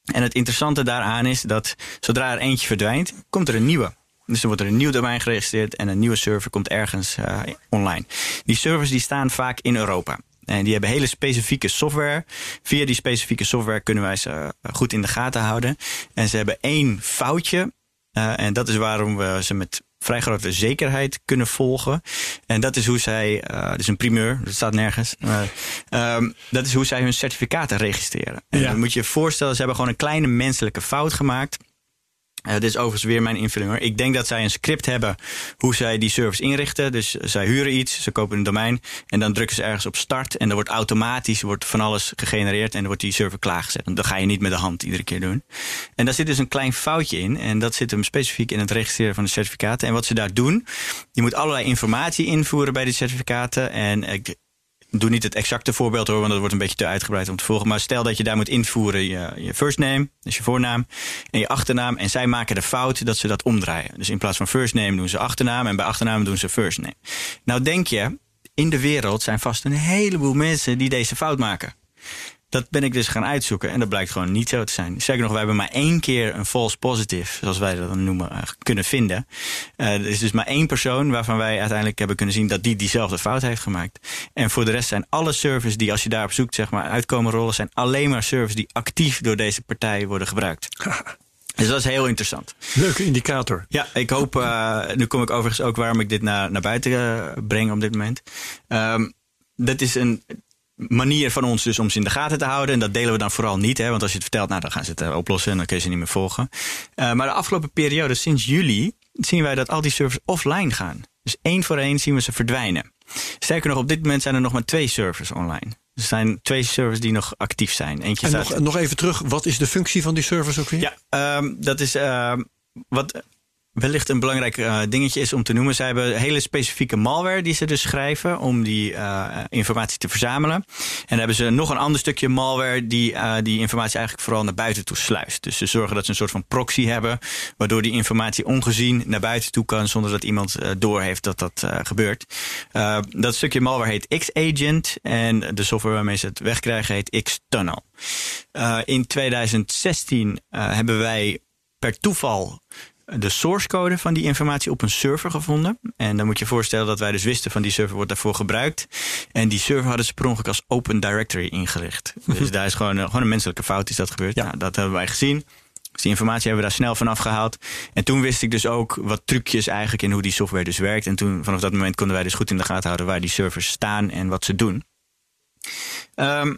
En het interessante daaraan is dat zodra er eentje verdwijnt, komt er een nieuwe. Dus dan wordt er een nieuw domein geregistreerd en een nieuwe server komt ergens uh, online. Die servers die staan vaak in Europa. En die hebben hele specifieke software. Via die specifieke software kunnen wij ze uh, goed in de gaten houden. En ze hebben één foutje. Uh, en dat is waarom we ze met vrij grote zekerheid kunnen volgen. En dat is hoe zij, uh, dat is een primeur, dat staat nergens. Maar, um, dat is hoe zij hun certificaten registreren. En ja. dan moet je je voorstellen, ze hebben gewoon een kleine menselijke fout gemaakt. Uh, dit is overigens weer mijn invulling hoor. Ik denk dat zij een script hebben hoe zij die service inrichten. Dus zij huren iets, ze kopen een domein en dan drukken ze ergens op start. En dan wordt automatisch wordt van alles gegenereerd en dan wordt die server klaargezet. Want dat ga je niet met de hand iedere keer doen. En daar zit dus een klein foutje in. En dat zit hem specifiek in het registreren van de certificaten. En wat ze daar doen, je moet allerlei informatie invoeren bij die certificaten. En ik, doe niet het exacte voorbeeld hoor, want dat wordt een beetje te uitgebreid om te volgen. Maar stel dat je daar moet invoeren je, first name, dus je voornaam, en je achternaam. En zij maken de fout dat ze dat omdraaien. Dus in plaats van first name doen ze achternaam en bij achternaam doen ze first name. Nou denk je, in de wereld zijn vast een heleboel mensen die deze fout maken. Dat ben ik dus gaan uitzoeken en dat blijkt gewoon niet zo te zijn. Zeker nog, we hebben maar één keer een false positive, zoals wij dat dan noemen, uh, kunnen vinden. Uh, er is dus maar één persoon waarvan wij uiteindelijk hebben kunnen zien dat die diezelfde fout heeft gemaakt. En voor de rest zijn alle servers die, als je daarop zoekt, zeg maar, uitkomen rollen, zijn alleen maar servers die actief door deze partij worden gebruikt. (laughs) Dus dat is heel interessant. Leuke indicator. Ja, ik hoop, uh, nu kom ik overigens ook waarom ik dit naar, naar buiten uh, breng op dit moment. Um, dat is een, manier van ons dus om ze in de gaten te houden. En dat delen we dan vooral niet. Hè, want als je het vertelt, nou, dan gaan ze het uh, oplossen en dan kun je ze niet meer volgen. Uh, maar de afgelopen periode, sinds juli, zien wij dat al die servers offline gaan. Dus één voor één zien we ze verdwijnen. Sterker nog, op dit moment zijn er nog maar twee servers online. Er zijn twee servers die nog actief zijn. Eentje en staat... nog, nog even terug, wat is de functie van die servers ook weer? Ja, um, dat is uh, wat wellicht een belangrijk uh, dingetje is om te noemen. Zij hebben hele specifieke malware die ze dus schrijven om die uh, informatie te verzamelen. En dan hebben ze nog een ander stukje malware die uh, die informatie eigenlijk vooral naar buiten toe sluist. Dus ze zorgen dat ze een soort van proxy hebben, waardoor die informatie ongezien naar buiten toe kan zonder dat iemand doorheeft dat dat gebeurt. dat stukje malware heet X-Agent en de software waarmee ze het wegkrijgen heet X-Tunnel. in 2016 hebben wij per toeval de source code van die informatie op een server gevonden. En dan moet je voorstellen dat wij dus wisten van die server wordt daarvoor gebruikt. En die server hadden ze per ongeluk als open directory ingericht. (laughs) Dus daar is gewoon, gewoon een menselijke fout is dat gebeurd. Ja. Nou, dat hebben wij gezien. Dus die informatie hebben we daar snel vanaf gehaald. En toen wist ik dus ook wat trucjes eigenlijk in hoe die software dus werkt. En toen, vanaf dat moment konden wij dus goed in de gaten houden waar die servers staan en wat ze doen. Ehm,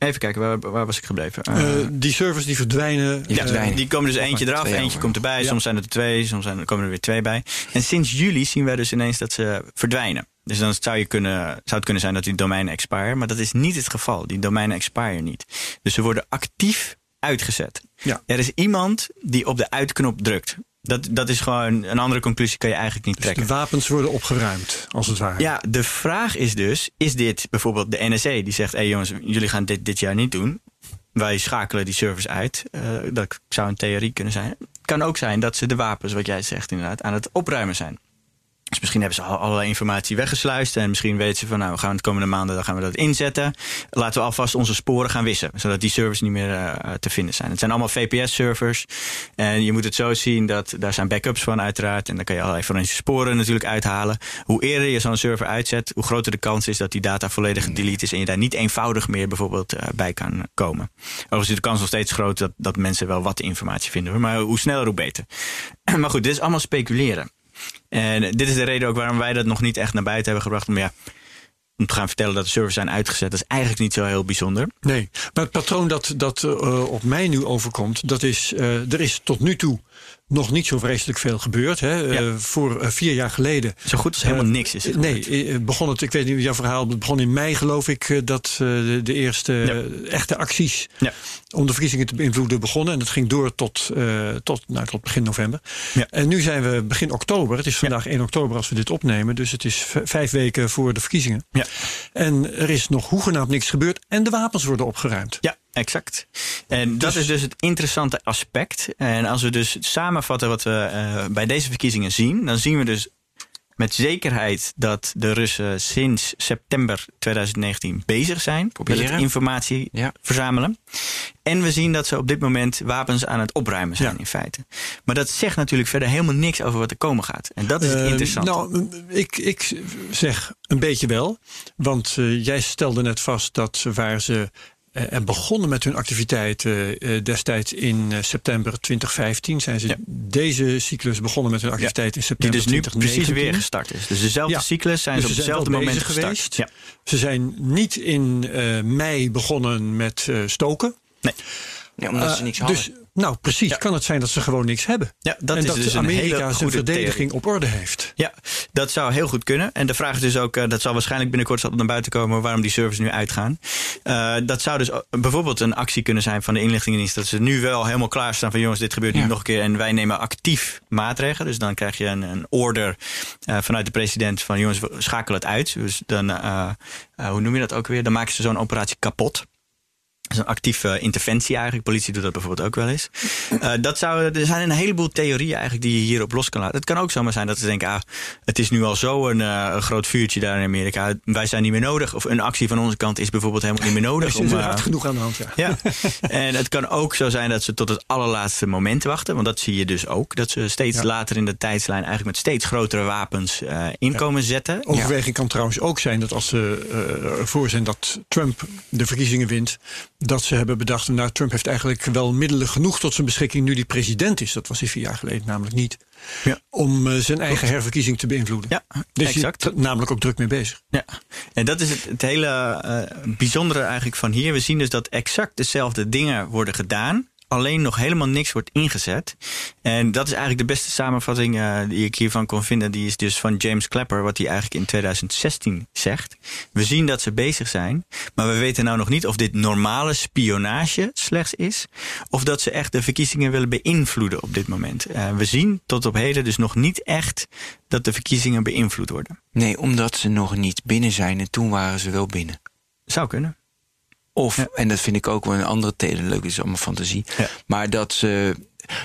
even kijken, waar, waar was ik gebleven? Uh, die servers die verdwijnen. Die, verdwijnen. die komen dus eentje eraf, eentje komt erbij. Soms zijn er twee, soms zijn, komen er weer twee bij. En sinds juli zien wij dus ineens dat ze verdwijnen. Dus dan zou, je kunnen, zou het kunnen zijn dat die domeinen expire. Maar dat is niet het geval. Die domeinen expire niet. Dus ze worden actief uitgezet. Ja. Er is iemand die op de uitknop drukt. Dat, dat is gewoon een andere conclusie kan je eigenlijk niet dus trekken. De wapens worden opgeruimd, als het ware. Ja, de vraag is dus: is dit bijvoorbeeld de NSA die zegt: hé hey jongens, jullie gaan dit dit jaar niet doen? Wij schakelen die servers uit. Uh, dat zou een theorie kunnen zijn. Het kan ook zijn dat ze de wapens, wat jij zegt inderdaad, aan het opruimen zijn. Dus misschien hebben ze al allerlei informatie weggesluist. En misschien weten ze van nou, we gaan de komende maanden dan gaan we dat inzetten. Laten we alvast onze sporen gaan wissen. Zodat die servers niet meer uh, te vinden zijn. Het zijn allemaal VPS-servers. En je moet het zo zien dat daar zijn backups van uiteraard. En dan kan je allerlei forensische sporen natuurlijk uithalen. Hoe eerder je zo'n server uitzet, hoe groter de kans is dat die data volledig gedelete is. En je daar niet eenvoudig meer bijvoorbeeld uh, bij kan komen. Overigens is de kans nog steeds groot dat, dat mensen wel wat informatie vinden. Maar hoe sneller, hoe beter. (clears throat) maar goed, dit is allemaal speculeren. En dit is de reden ook waarom wij dat nog niet echt naar buiten hebben gebracht. Om, ja, om te gaan vertellen dat de servers zijn uitgezet, dat is eigenlijk niet zo heel bijzonder. Nee, maar het patroon dat, dat uh, op mij nu overkomt, dat is, uh, er is tot nu toe nog niet zo vreselijk veel gebeurd. Hè. Ja. Uh, voor uh, vier jaar geleden. Zo goed als helemaal uh, niks is. nee, begon het, ik weet niet, jouw verhaal begon in mei, geloof ik, dat de, de, eerste ja. echte acties ja. om de verkiezingen te beïnvloeden begonnen. En dat ging door tot, tot, nou, tot begin november. En nu zijn we begin oktober. Het is vandaag 1 oktober als we dit opnemen. Dus het is vijf weken voor de verkiezingen. En er is nog hoegenaamd niks gebeurd. En de wapens worden opgeruimd. Ja, exact. En dat dus, is dus het interessante aspect. En als we dus samenvatten wat we uh, bij deze verkiezingen zien, dan zien we dus met zekerheid dat de Russen sinds september 2019 bezig zijn Proberen. met het informatie ja. verzamelen. En we zien dat ze op dit moment wapens aan het opruimen zijn ja. in feite. Maar dat zegt natuurlijk verder helemaal niks over wat er komen gaat. En dat is het uh, interessante. Nou, ik, ik zeg een beetje wel. Want uh, jij stelde net vast dat waar ze en begonnen met hun activiteiten uh, destijds in uh, september 2015. Zijn ze ja. deze cyclus begonnen met hun activiteiten ja. in september Die dus 2019. nu precies weer gestart is. Dus dezelfde ja. cyclus zijn dus ze op hetzelfde moment geweest. Ja. Ze zijn niet in mei begonnen met stoken. Nee. Ja, omdat ze niks hadden. Dus, nou, precies. Ja. Kan het zijn dat ze gewoon niks hebben? Ja, dat en is dat dus Amerika een zijn verdediging op orde heeft. Ja, dat zou heel goed kunnen. En de vraag is dus ook, uh, dat zal waarschijnlijk binnenkort naar buiten komen waarom die servers nu uitgaan. Uh, dat zou dus bijvoorbeeld een actie kunnen zijn van de inlichtingendienst. Dat ze nu wel helemaal klaar staan van jongens, dit gebeurt niet ja. nog een keer. En wij nemen actief maatregelen. Dus dan krijg je een, een order uh, vanuit de president van jongens, we schakelen het uit. Dus dan, hoe noem je dat ook weer? Dan maken ze zo'n operatie kapot. Dat is een actieve interventie eigenlijk. Politie doet dat bijvoorbeeld ook wel eens. Uh, dat zou, er zijn een heleboel theorieën eigenlijk die je hierop los kan laten. Het kan ook zomaar zijn dat ze denken, ah, het is nu al zo een, uh, een groot vuurtje daar in Amerika. Wij zijn niet meer nodig. Of een actie van onze kant is bijvoorbeeld helemaal niet meer (laughs) nodig. Er is uh, hard genoeg aan de hand, ja. ja. (laughs) en het kan ook zo zijn dat ze tot het allerlaatste moment wachten. Want dat zie je dus ook. Dat ze steeds ja. later in de tijdslijn eigenlijk met steeds grotere wapens inkomen ja. zetten. Overweging kan trouwens ook zijn dat als ze ervoor zijn dat Trump de verkiezingen wint dat ze hebben bedacht, nou, Trump heeft eigenlijk wel middelen genoeg tot zijn beschikking nu die president is. Dat was hij vier jaar geleden namelijk niet. Ja. Om uh, zijn eigen herverkiezing te beïnvloeden. Ja, dus exact. Hij namelijk ook druk mee bezig. Ja, en dat is het, het hele uh, bijzondere eigenlijk van hier. We zien dus dat exact dezelfde dingen worden gedaan alleen nog helemaal niks wordt ingezet. En dat is eigenlijk de beste samenvatting uh, die ik hiervan kon vinden. Die is dus van James Clapper, wat hij eigenlijk in 2016 zegt. We zien dat ze bezig zijn, maar we weten nou nog niet of dit normale spionage slechts is. Of dat ze echt de verkiezingen willen beïnvloeden op dit moment. Uh, we zien tot op heden dus nog niet echt dat de verkiezingen beïnvloed worden. Nee, omdat ze nog niet binnen zijn en toen waren ze wel binnen. Zou kunnen. Of, ja. en dat vind ik ook wel een andere telen, leuk is allemaal fantasie. Ja. Maar dat ze.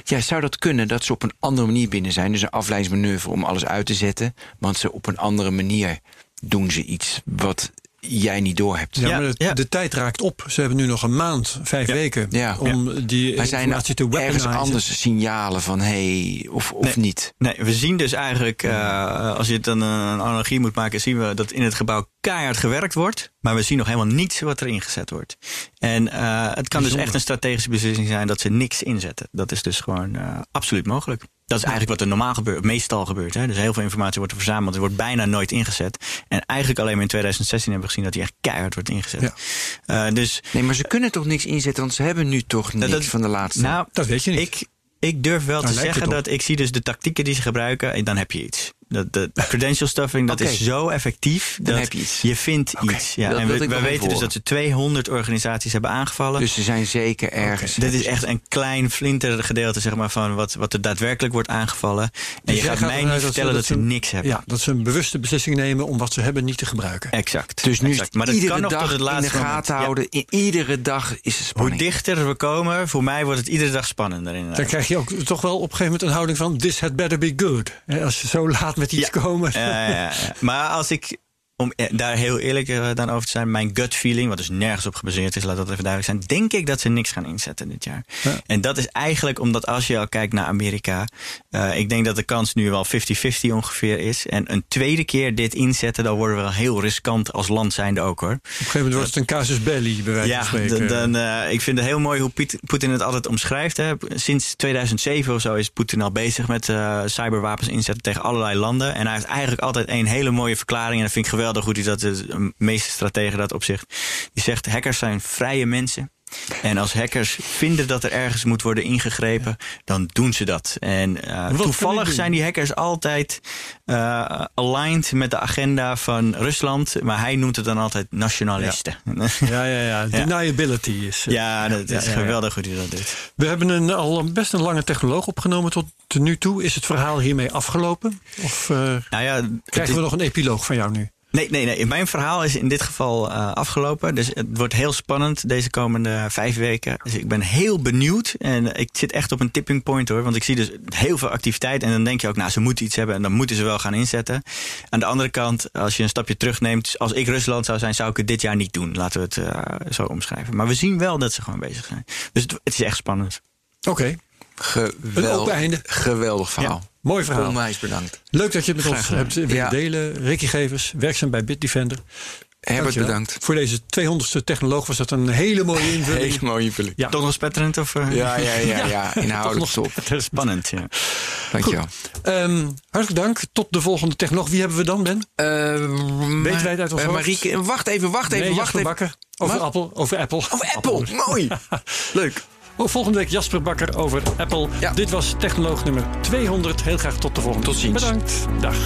Ja, zou dat kunnen dat ze op een andere manier binnen zijn? Dus een afleidingsmanoeuvre om alles uit te zetten. Want ze op een andere manier doen ze iets wat jij niet doorhebt. Ja, Ja, maar de, ja. de tijd raakt op. Ze hebben nu nog een maand, vijf Ja. weken, Ja. om die Maar zijn informatie te er ergens anders signalen van hey, of, of Nee. niet? Nee, we zien dus eigenlijk, eh, als je het dan een analogie moet maken, zien we dat in het gebouw keihard gewerkt wordt. Maar we zien nog helemaal niets wat er ingezet wordt. En eh, het kan dus echt een strategische beslissing zijn dat ze niks inzetten. Dat is dus gewoon eh, absoluut mogelijk. Dat is eigenlijk wat er normaal gebeurt, meestal gebeurt. Hè? Dus heel veel informatie wordt er verzameld, er wordt bijna nooit ingezet. En eigenlijk alleen maar in 2016 hebben we gezien dat die echt keihard wordt ingezet. Ja. Eh, dus Nee, maar ze kunnen toch niks inzetten, want ze hebben nu toch niks dat- van de laatste. nou, Dat weet je niet. Ik, ik durf wel Daar te zeggen dat ik zie dus de tactieken die ze gebruiken en dan heb je iets. Dat, de credential stuffing, dat is zo effectief. Dan dat je. Je vindt iets. Ja. dat en we, weten dus dat ze 200 organisaties hebben aangevallen. dus ze zijn zeker ergens. Dit is echt een klein flinter gedeelte zeg maar, van wat, wat er daadwerkelijk wordt aangevallen. En Dus je gaat gaat mij niet vertellen dat, ze niks hebben. Ja, dat ze een bewuste beslissing nemen om wat ze hebben niet te gebruiken. Exact. Dus nu exact. het Maar dat iedere kan nog dag tot het in de laatste moment. gaten Ja. houden. Iedere dag is er Hoe spanning. dichter we komen, voor mij wordt het iedere dag spannender. Inderdaad. Dan krijg je ook toch wel op een gegeven moment een houding van... this had better be good. Als ze zo laat met iets Ja. komen. Ja, ja, ja. Maar als ik, om eh, daar heel eerlijk eh, dan over te zijn, mijn gut feeling, wat dus nergens op gebaseerd is, laat dat even duidelijk zijn, denk ik dat ze niks gaan inzetten dit jaar. Ja. En dat is eigenlijk omdat als je al kijkt naar Amerika, eh, ik denk dat de kans nu wel 50-50 ongeveer is. En een tweede keer dit inzetten, dan worden we wel heel riskant als land zijnde ook hoor. Op een gegeven moment wordt het een casus belli, bij wijze Ja, van spreken. dan, ik vind het heel mooi hoe Poetin het altijd omschrijft. Hè. Sinds 2007 of zo is Poetin al bezig met cyberwapens inzetten tegen allerlei landen. En hij heeft eigenlijk altijd een hele mooie verklaring. En dat vind ik geweldig hoe hij dat, de meeste strategen dat opzicht. Die zegt, hackers zijn vrije mensen. En als hackers vinden dat er ergens moet worden ingegrepen, dan doen ze dat. En eh, toevallig zijn die hackers altijd eh, aligned met de agenda van Rusland. Maar hij noemt het dan altijd nationalisten. Ja, (laughs) ja, ja. Deniability is... eh, Ja, dat Ja, is ja, ja. geweldig hoe hij dat doet. We hebben een, al best een lange technoloog opgenomen tot nu toe. Is het verhaal hiermee afgelopen? Of Nou ja, krijgen is- we nog een epiloog van jou nu? Nee, nee, nee. Mijn verhaal is in dit geval eh, afgelopen. Dus het wordt heel spannend deze komende vijf weken. Dus ik ben heel benieuwd. En ik zit echt op een tipping point hoor. Want ik zie dus heel veel activiteit. En dan denk je ook, nou, ze moeten iets hebben. En dan moeten ze wel gaan inzetten. Aan de andere kant, als je een stapje terugneemt. Als ik Rusland zou zijn, zou ik het dit jaar niet doen. Laten we het eh, zo omschrijven. Maar we zien wel dat ze gewoon bezig zijn. Dus het, het is echt spannend. Oké, einde. geweldig verhaal. Mooi verhaal. Onwijs bedankt. Leuk dat je het met ons hebt willen Ja. delen. Ricky Gevers, werkzaam bij Bitdefender. Herbert, Dankjewel. bedankt. Voor deze 200ste technoloog was dat een hele mooie (laughs) invulling. Hele mooie invulling. Ja. Toch nog spetterend? Of, eh? Ja, ja, ja, ja. (laughs) Inhoudelijk top. (laughs) Spannend, ja. Dankjewel. Ehm, hartelijk dank. Tot de volgende technoloog. Wie hebben we dan, Ben? Uh, Weten wij het uit ons hoofd? Marieke, wacht even, wacht even, nee, wacht even. Bakker. Over Wat? Apple. Over Apple. Oh, Apple, mooi. Leuk. Oh, volgende week Jasper Bakker over Apple. Ja. Dit was technoloog nummer 200. Heel graag tot de volgende. Tot ziens. Bedankt. Dag.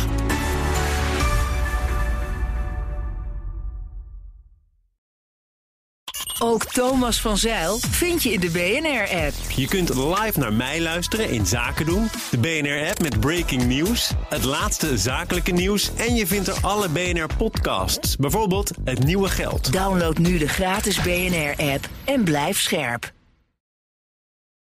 Ook Thomas van Zeil vind je in de BNR-app. Je kunt live naar mij luisteren in Zaken doen. De BNR-app met breaking news. Het laatste zakelijke nieuws. En je vindt er alle BNR-podcasts. Bijvoorbeeld Het Nieuwe Geld. Download nu de gratis BNR-app en blijf scherp.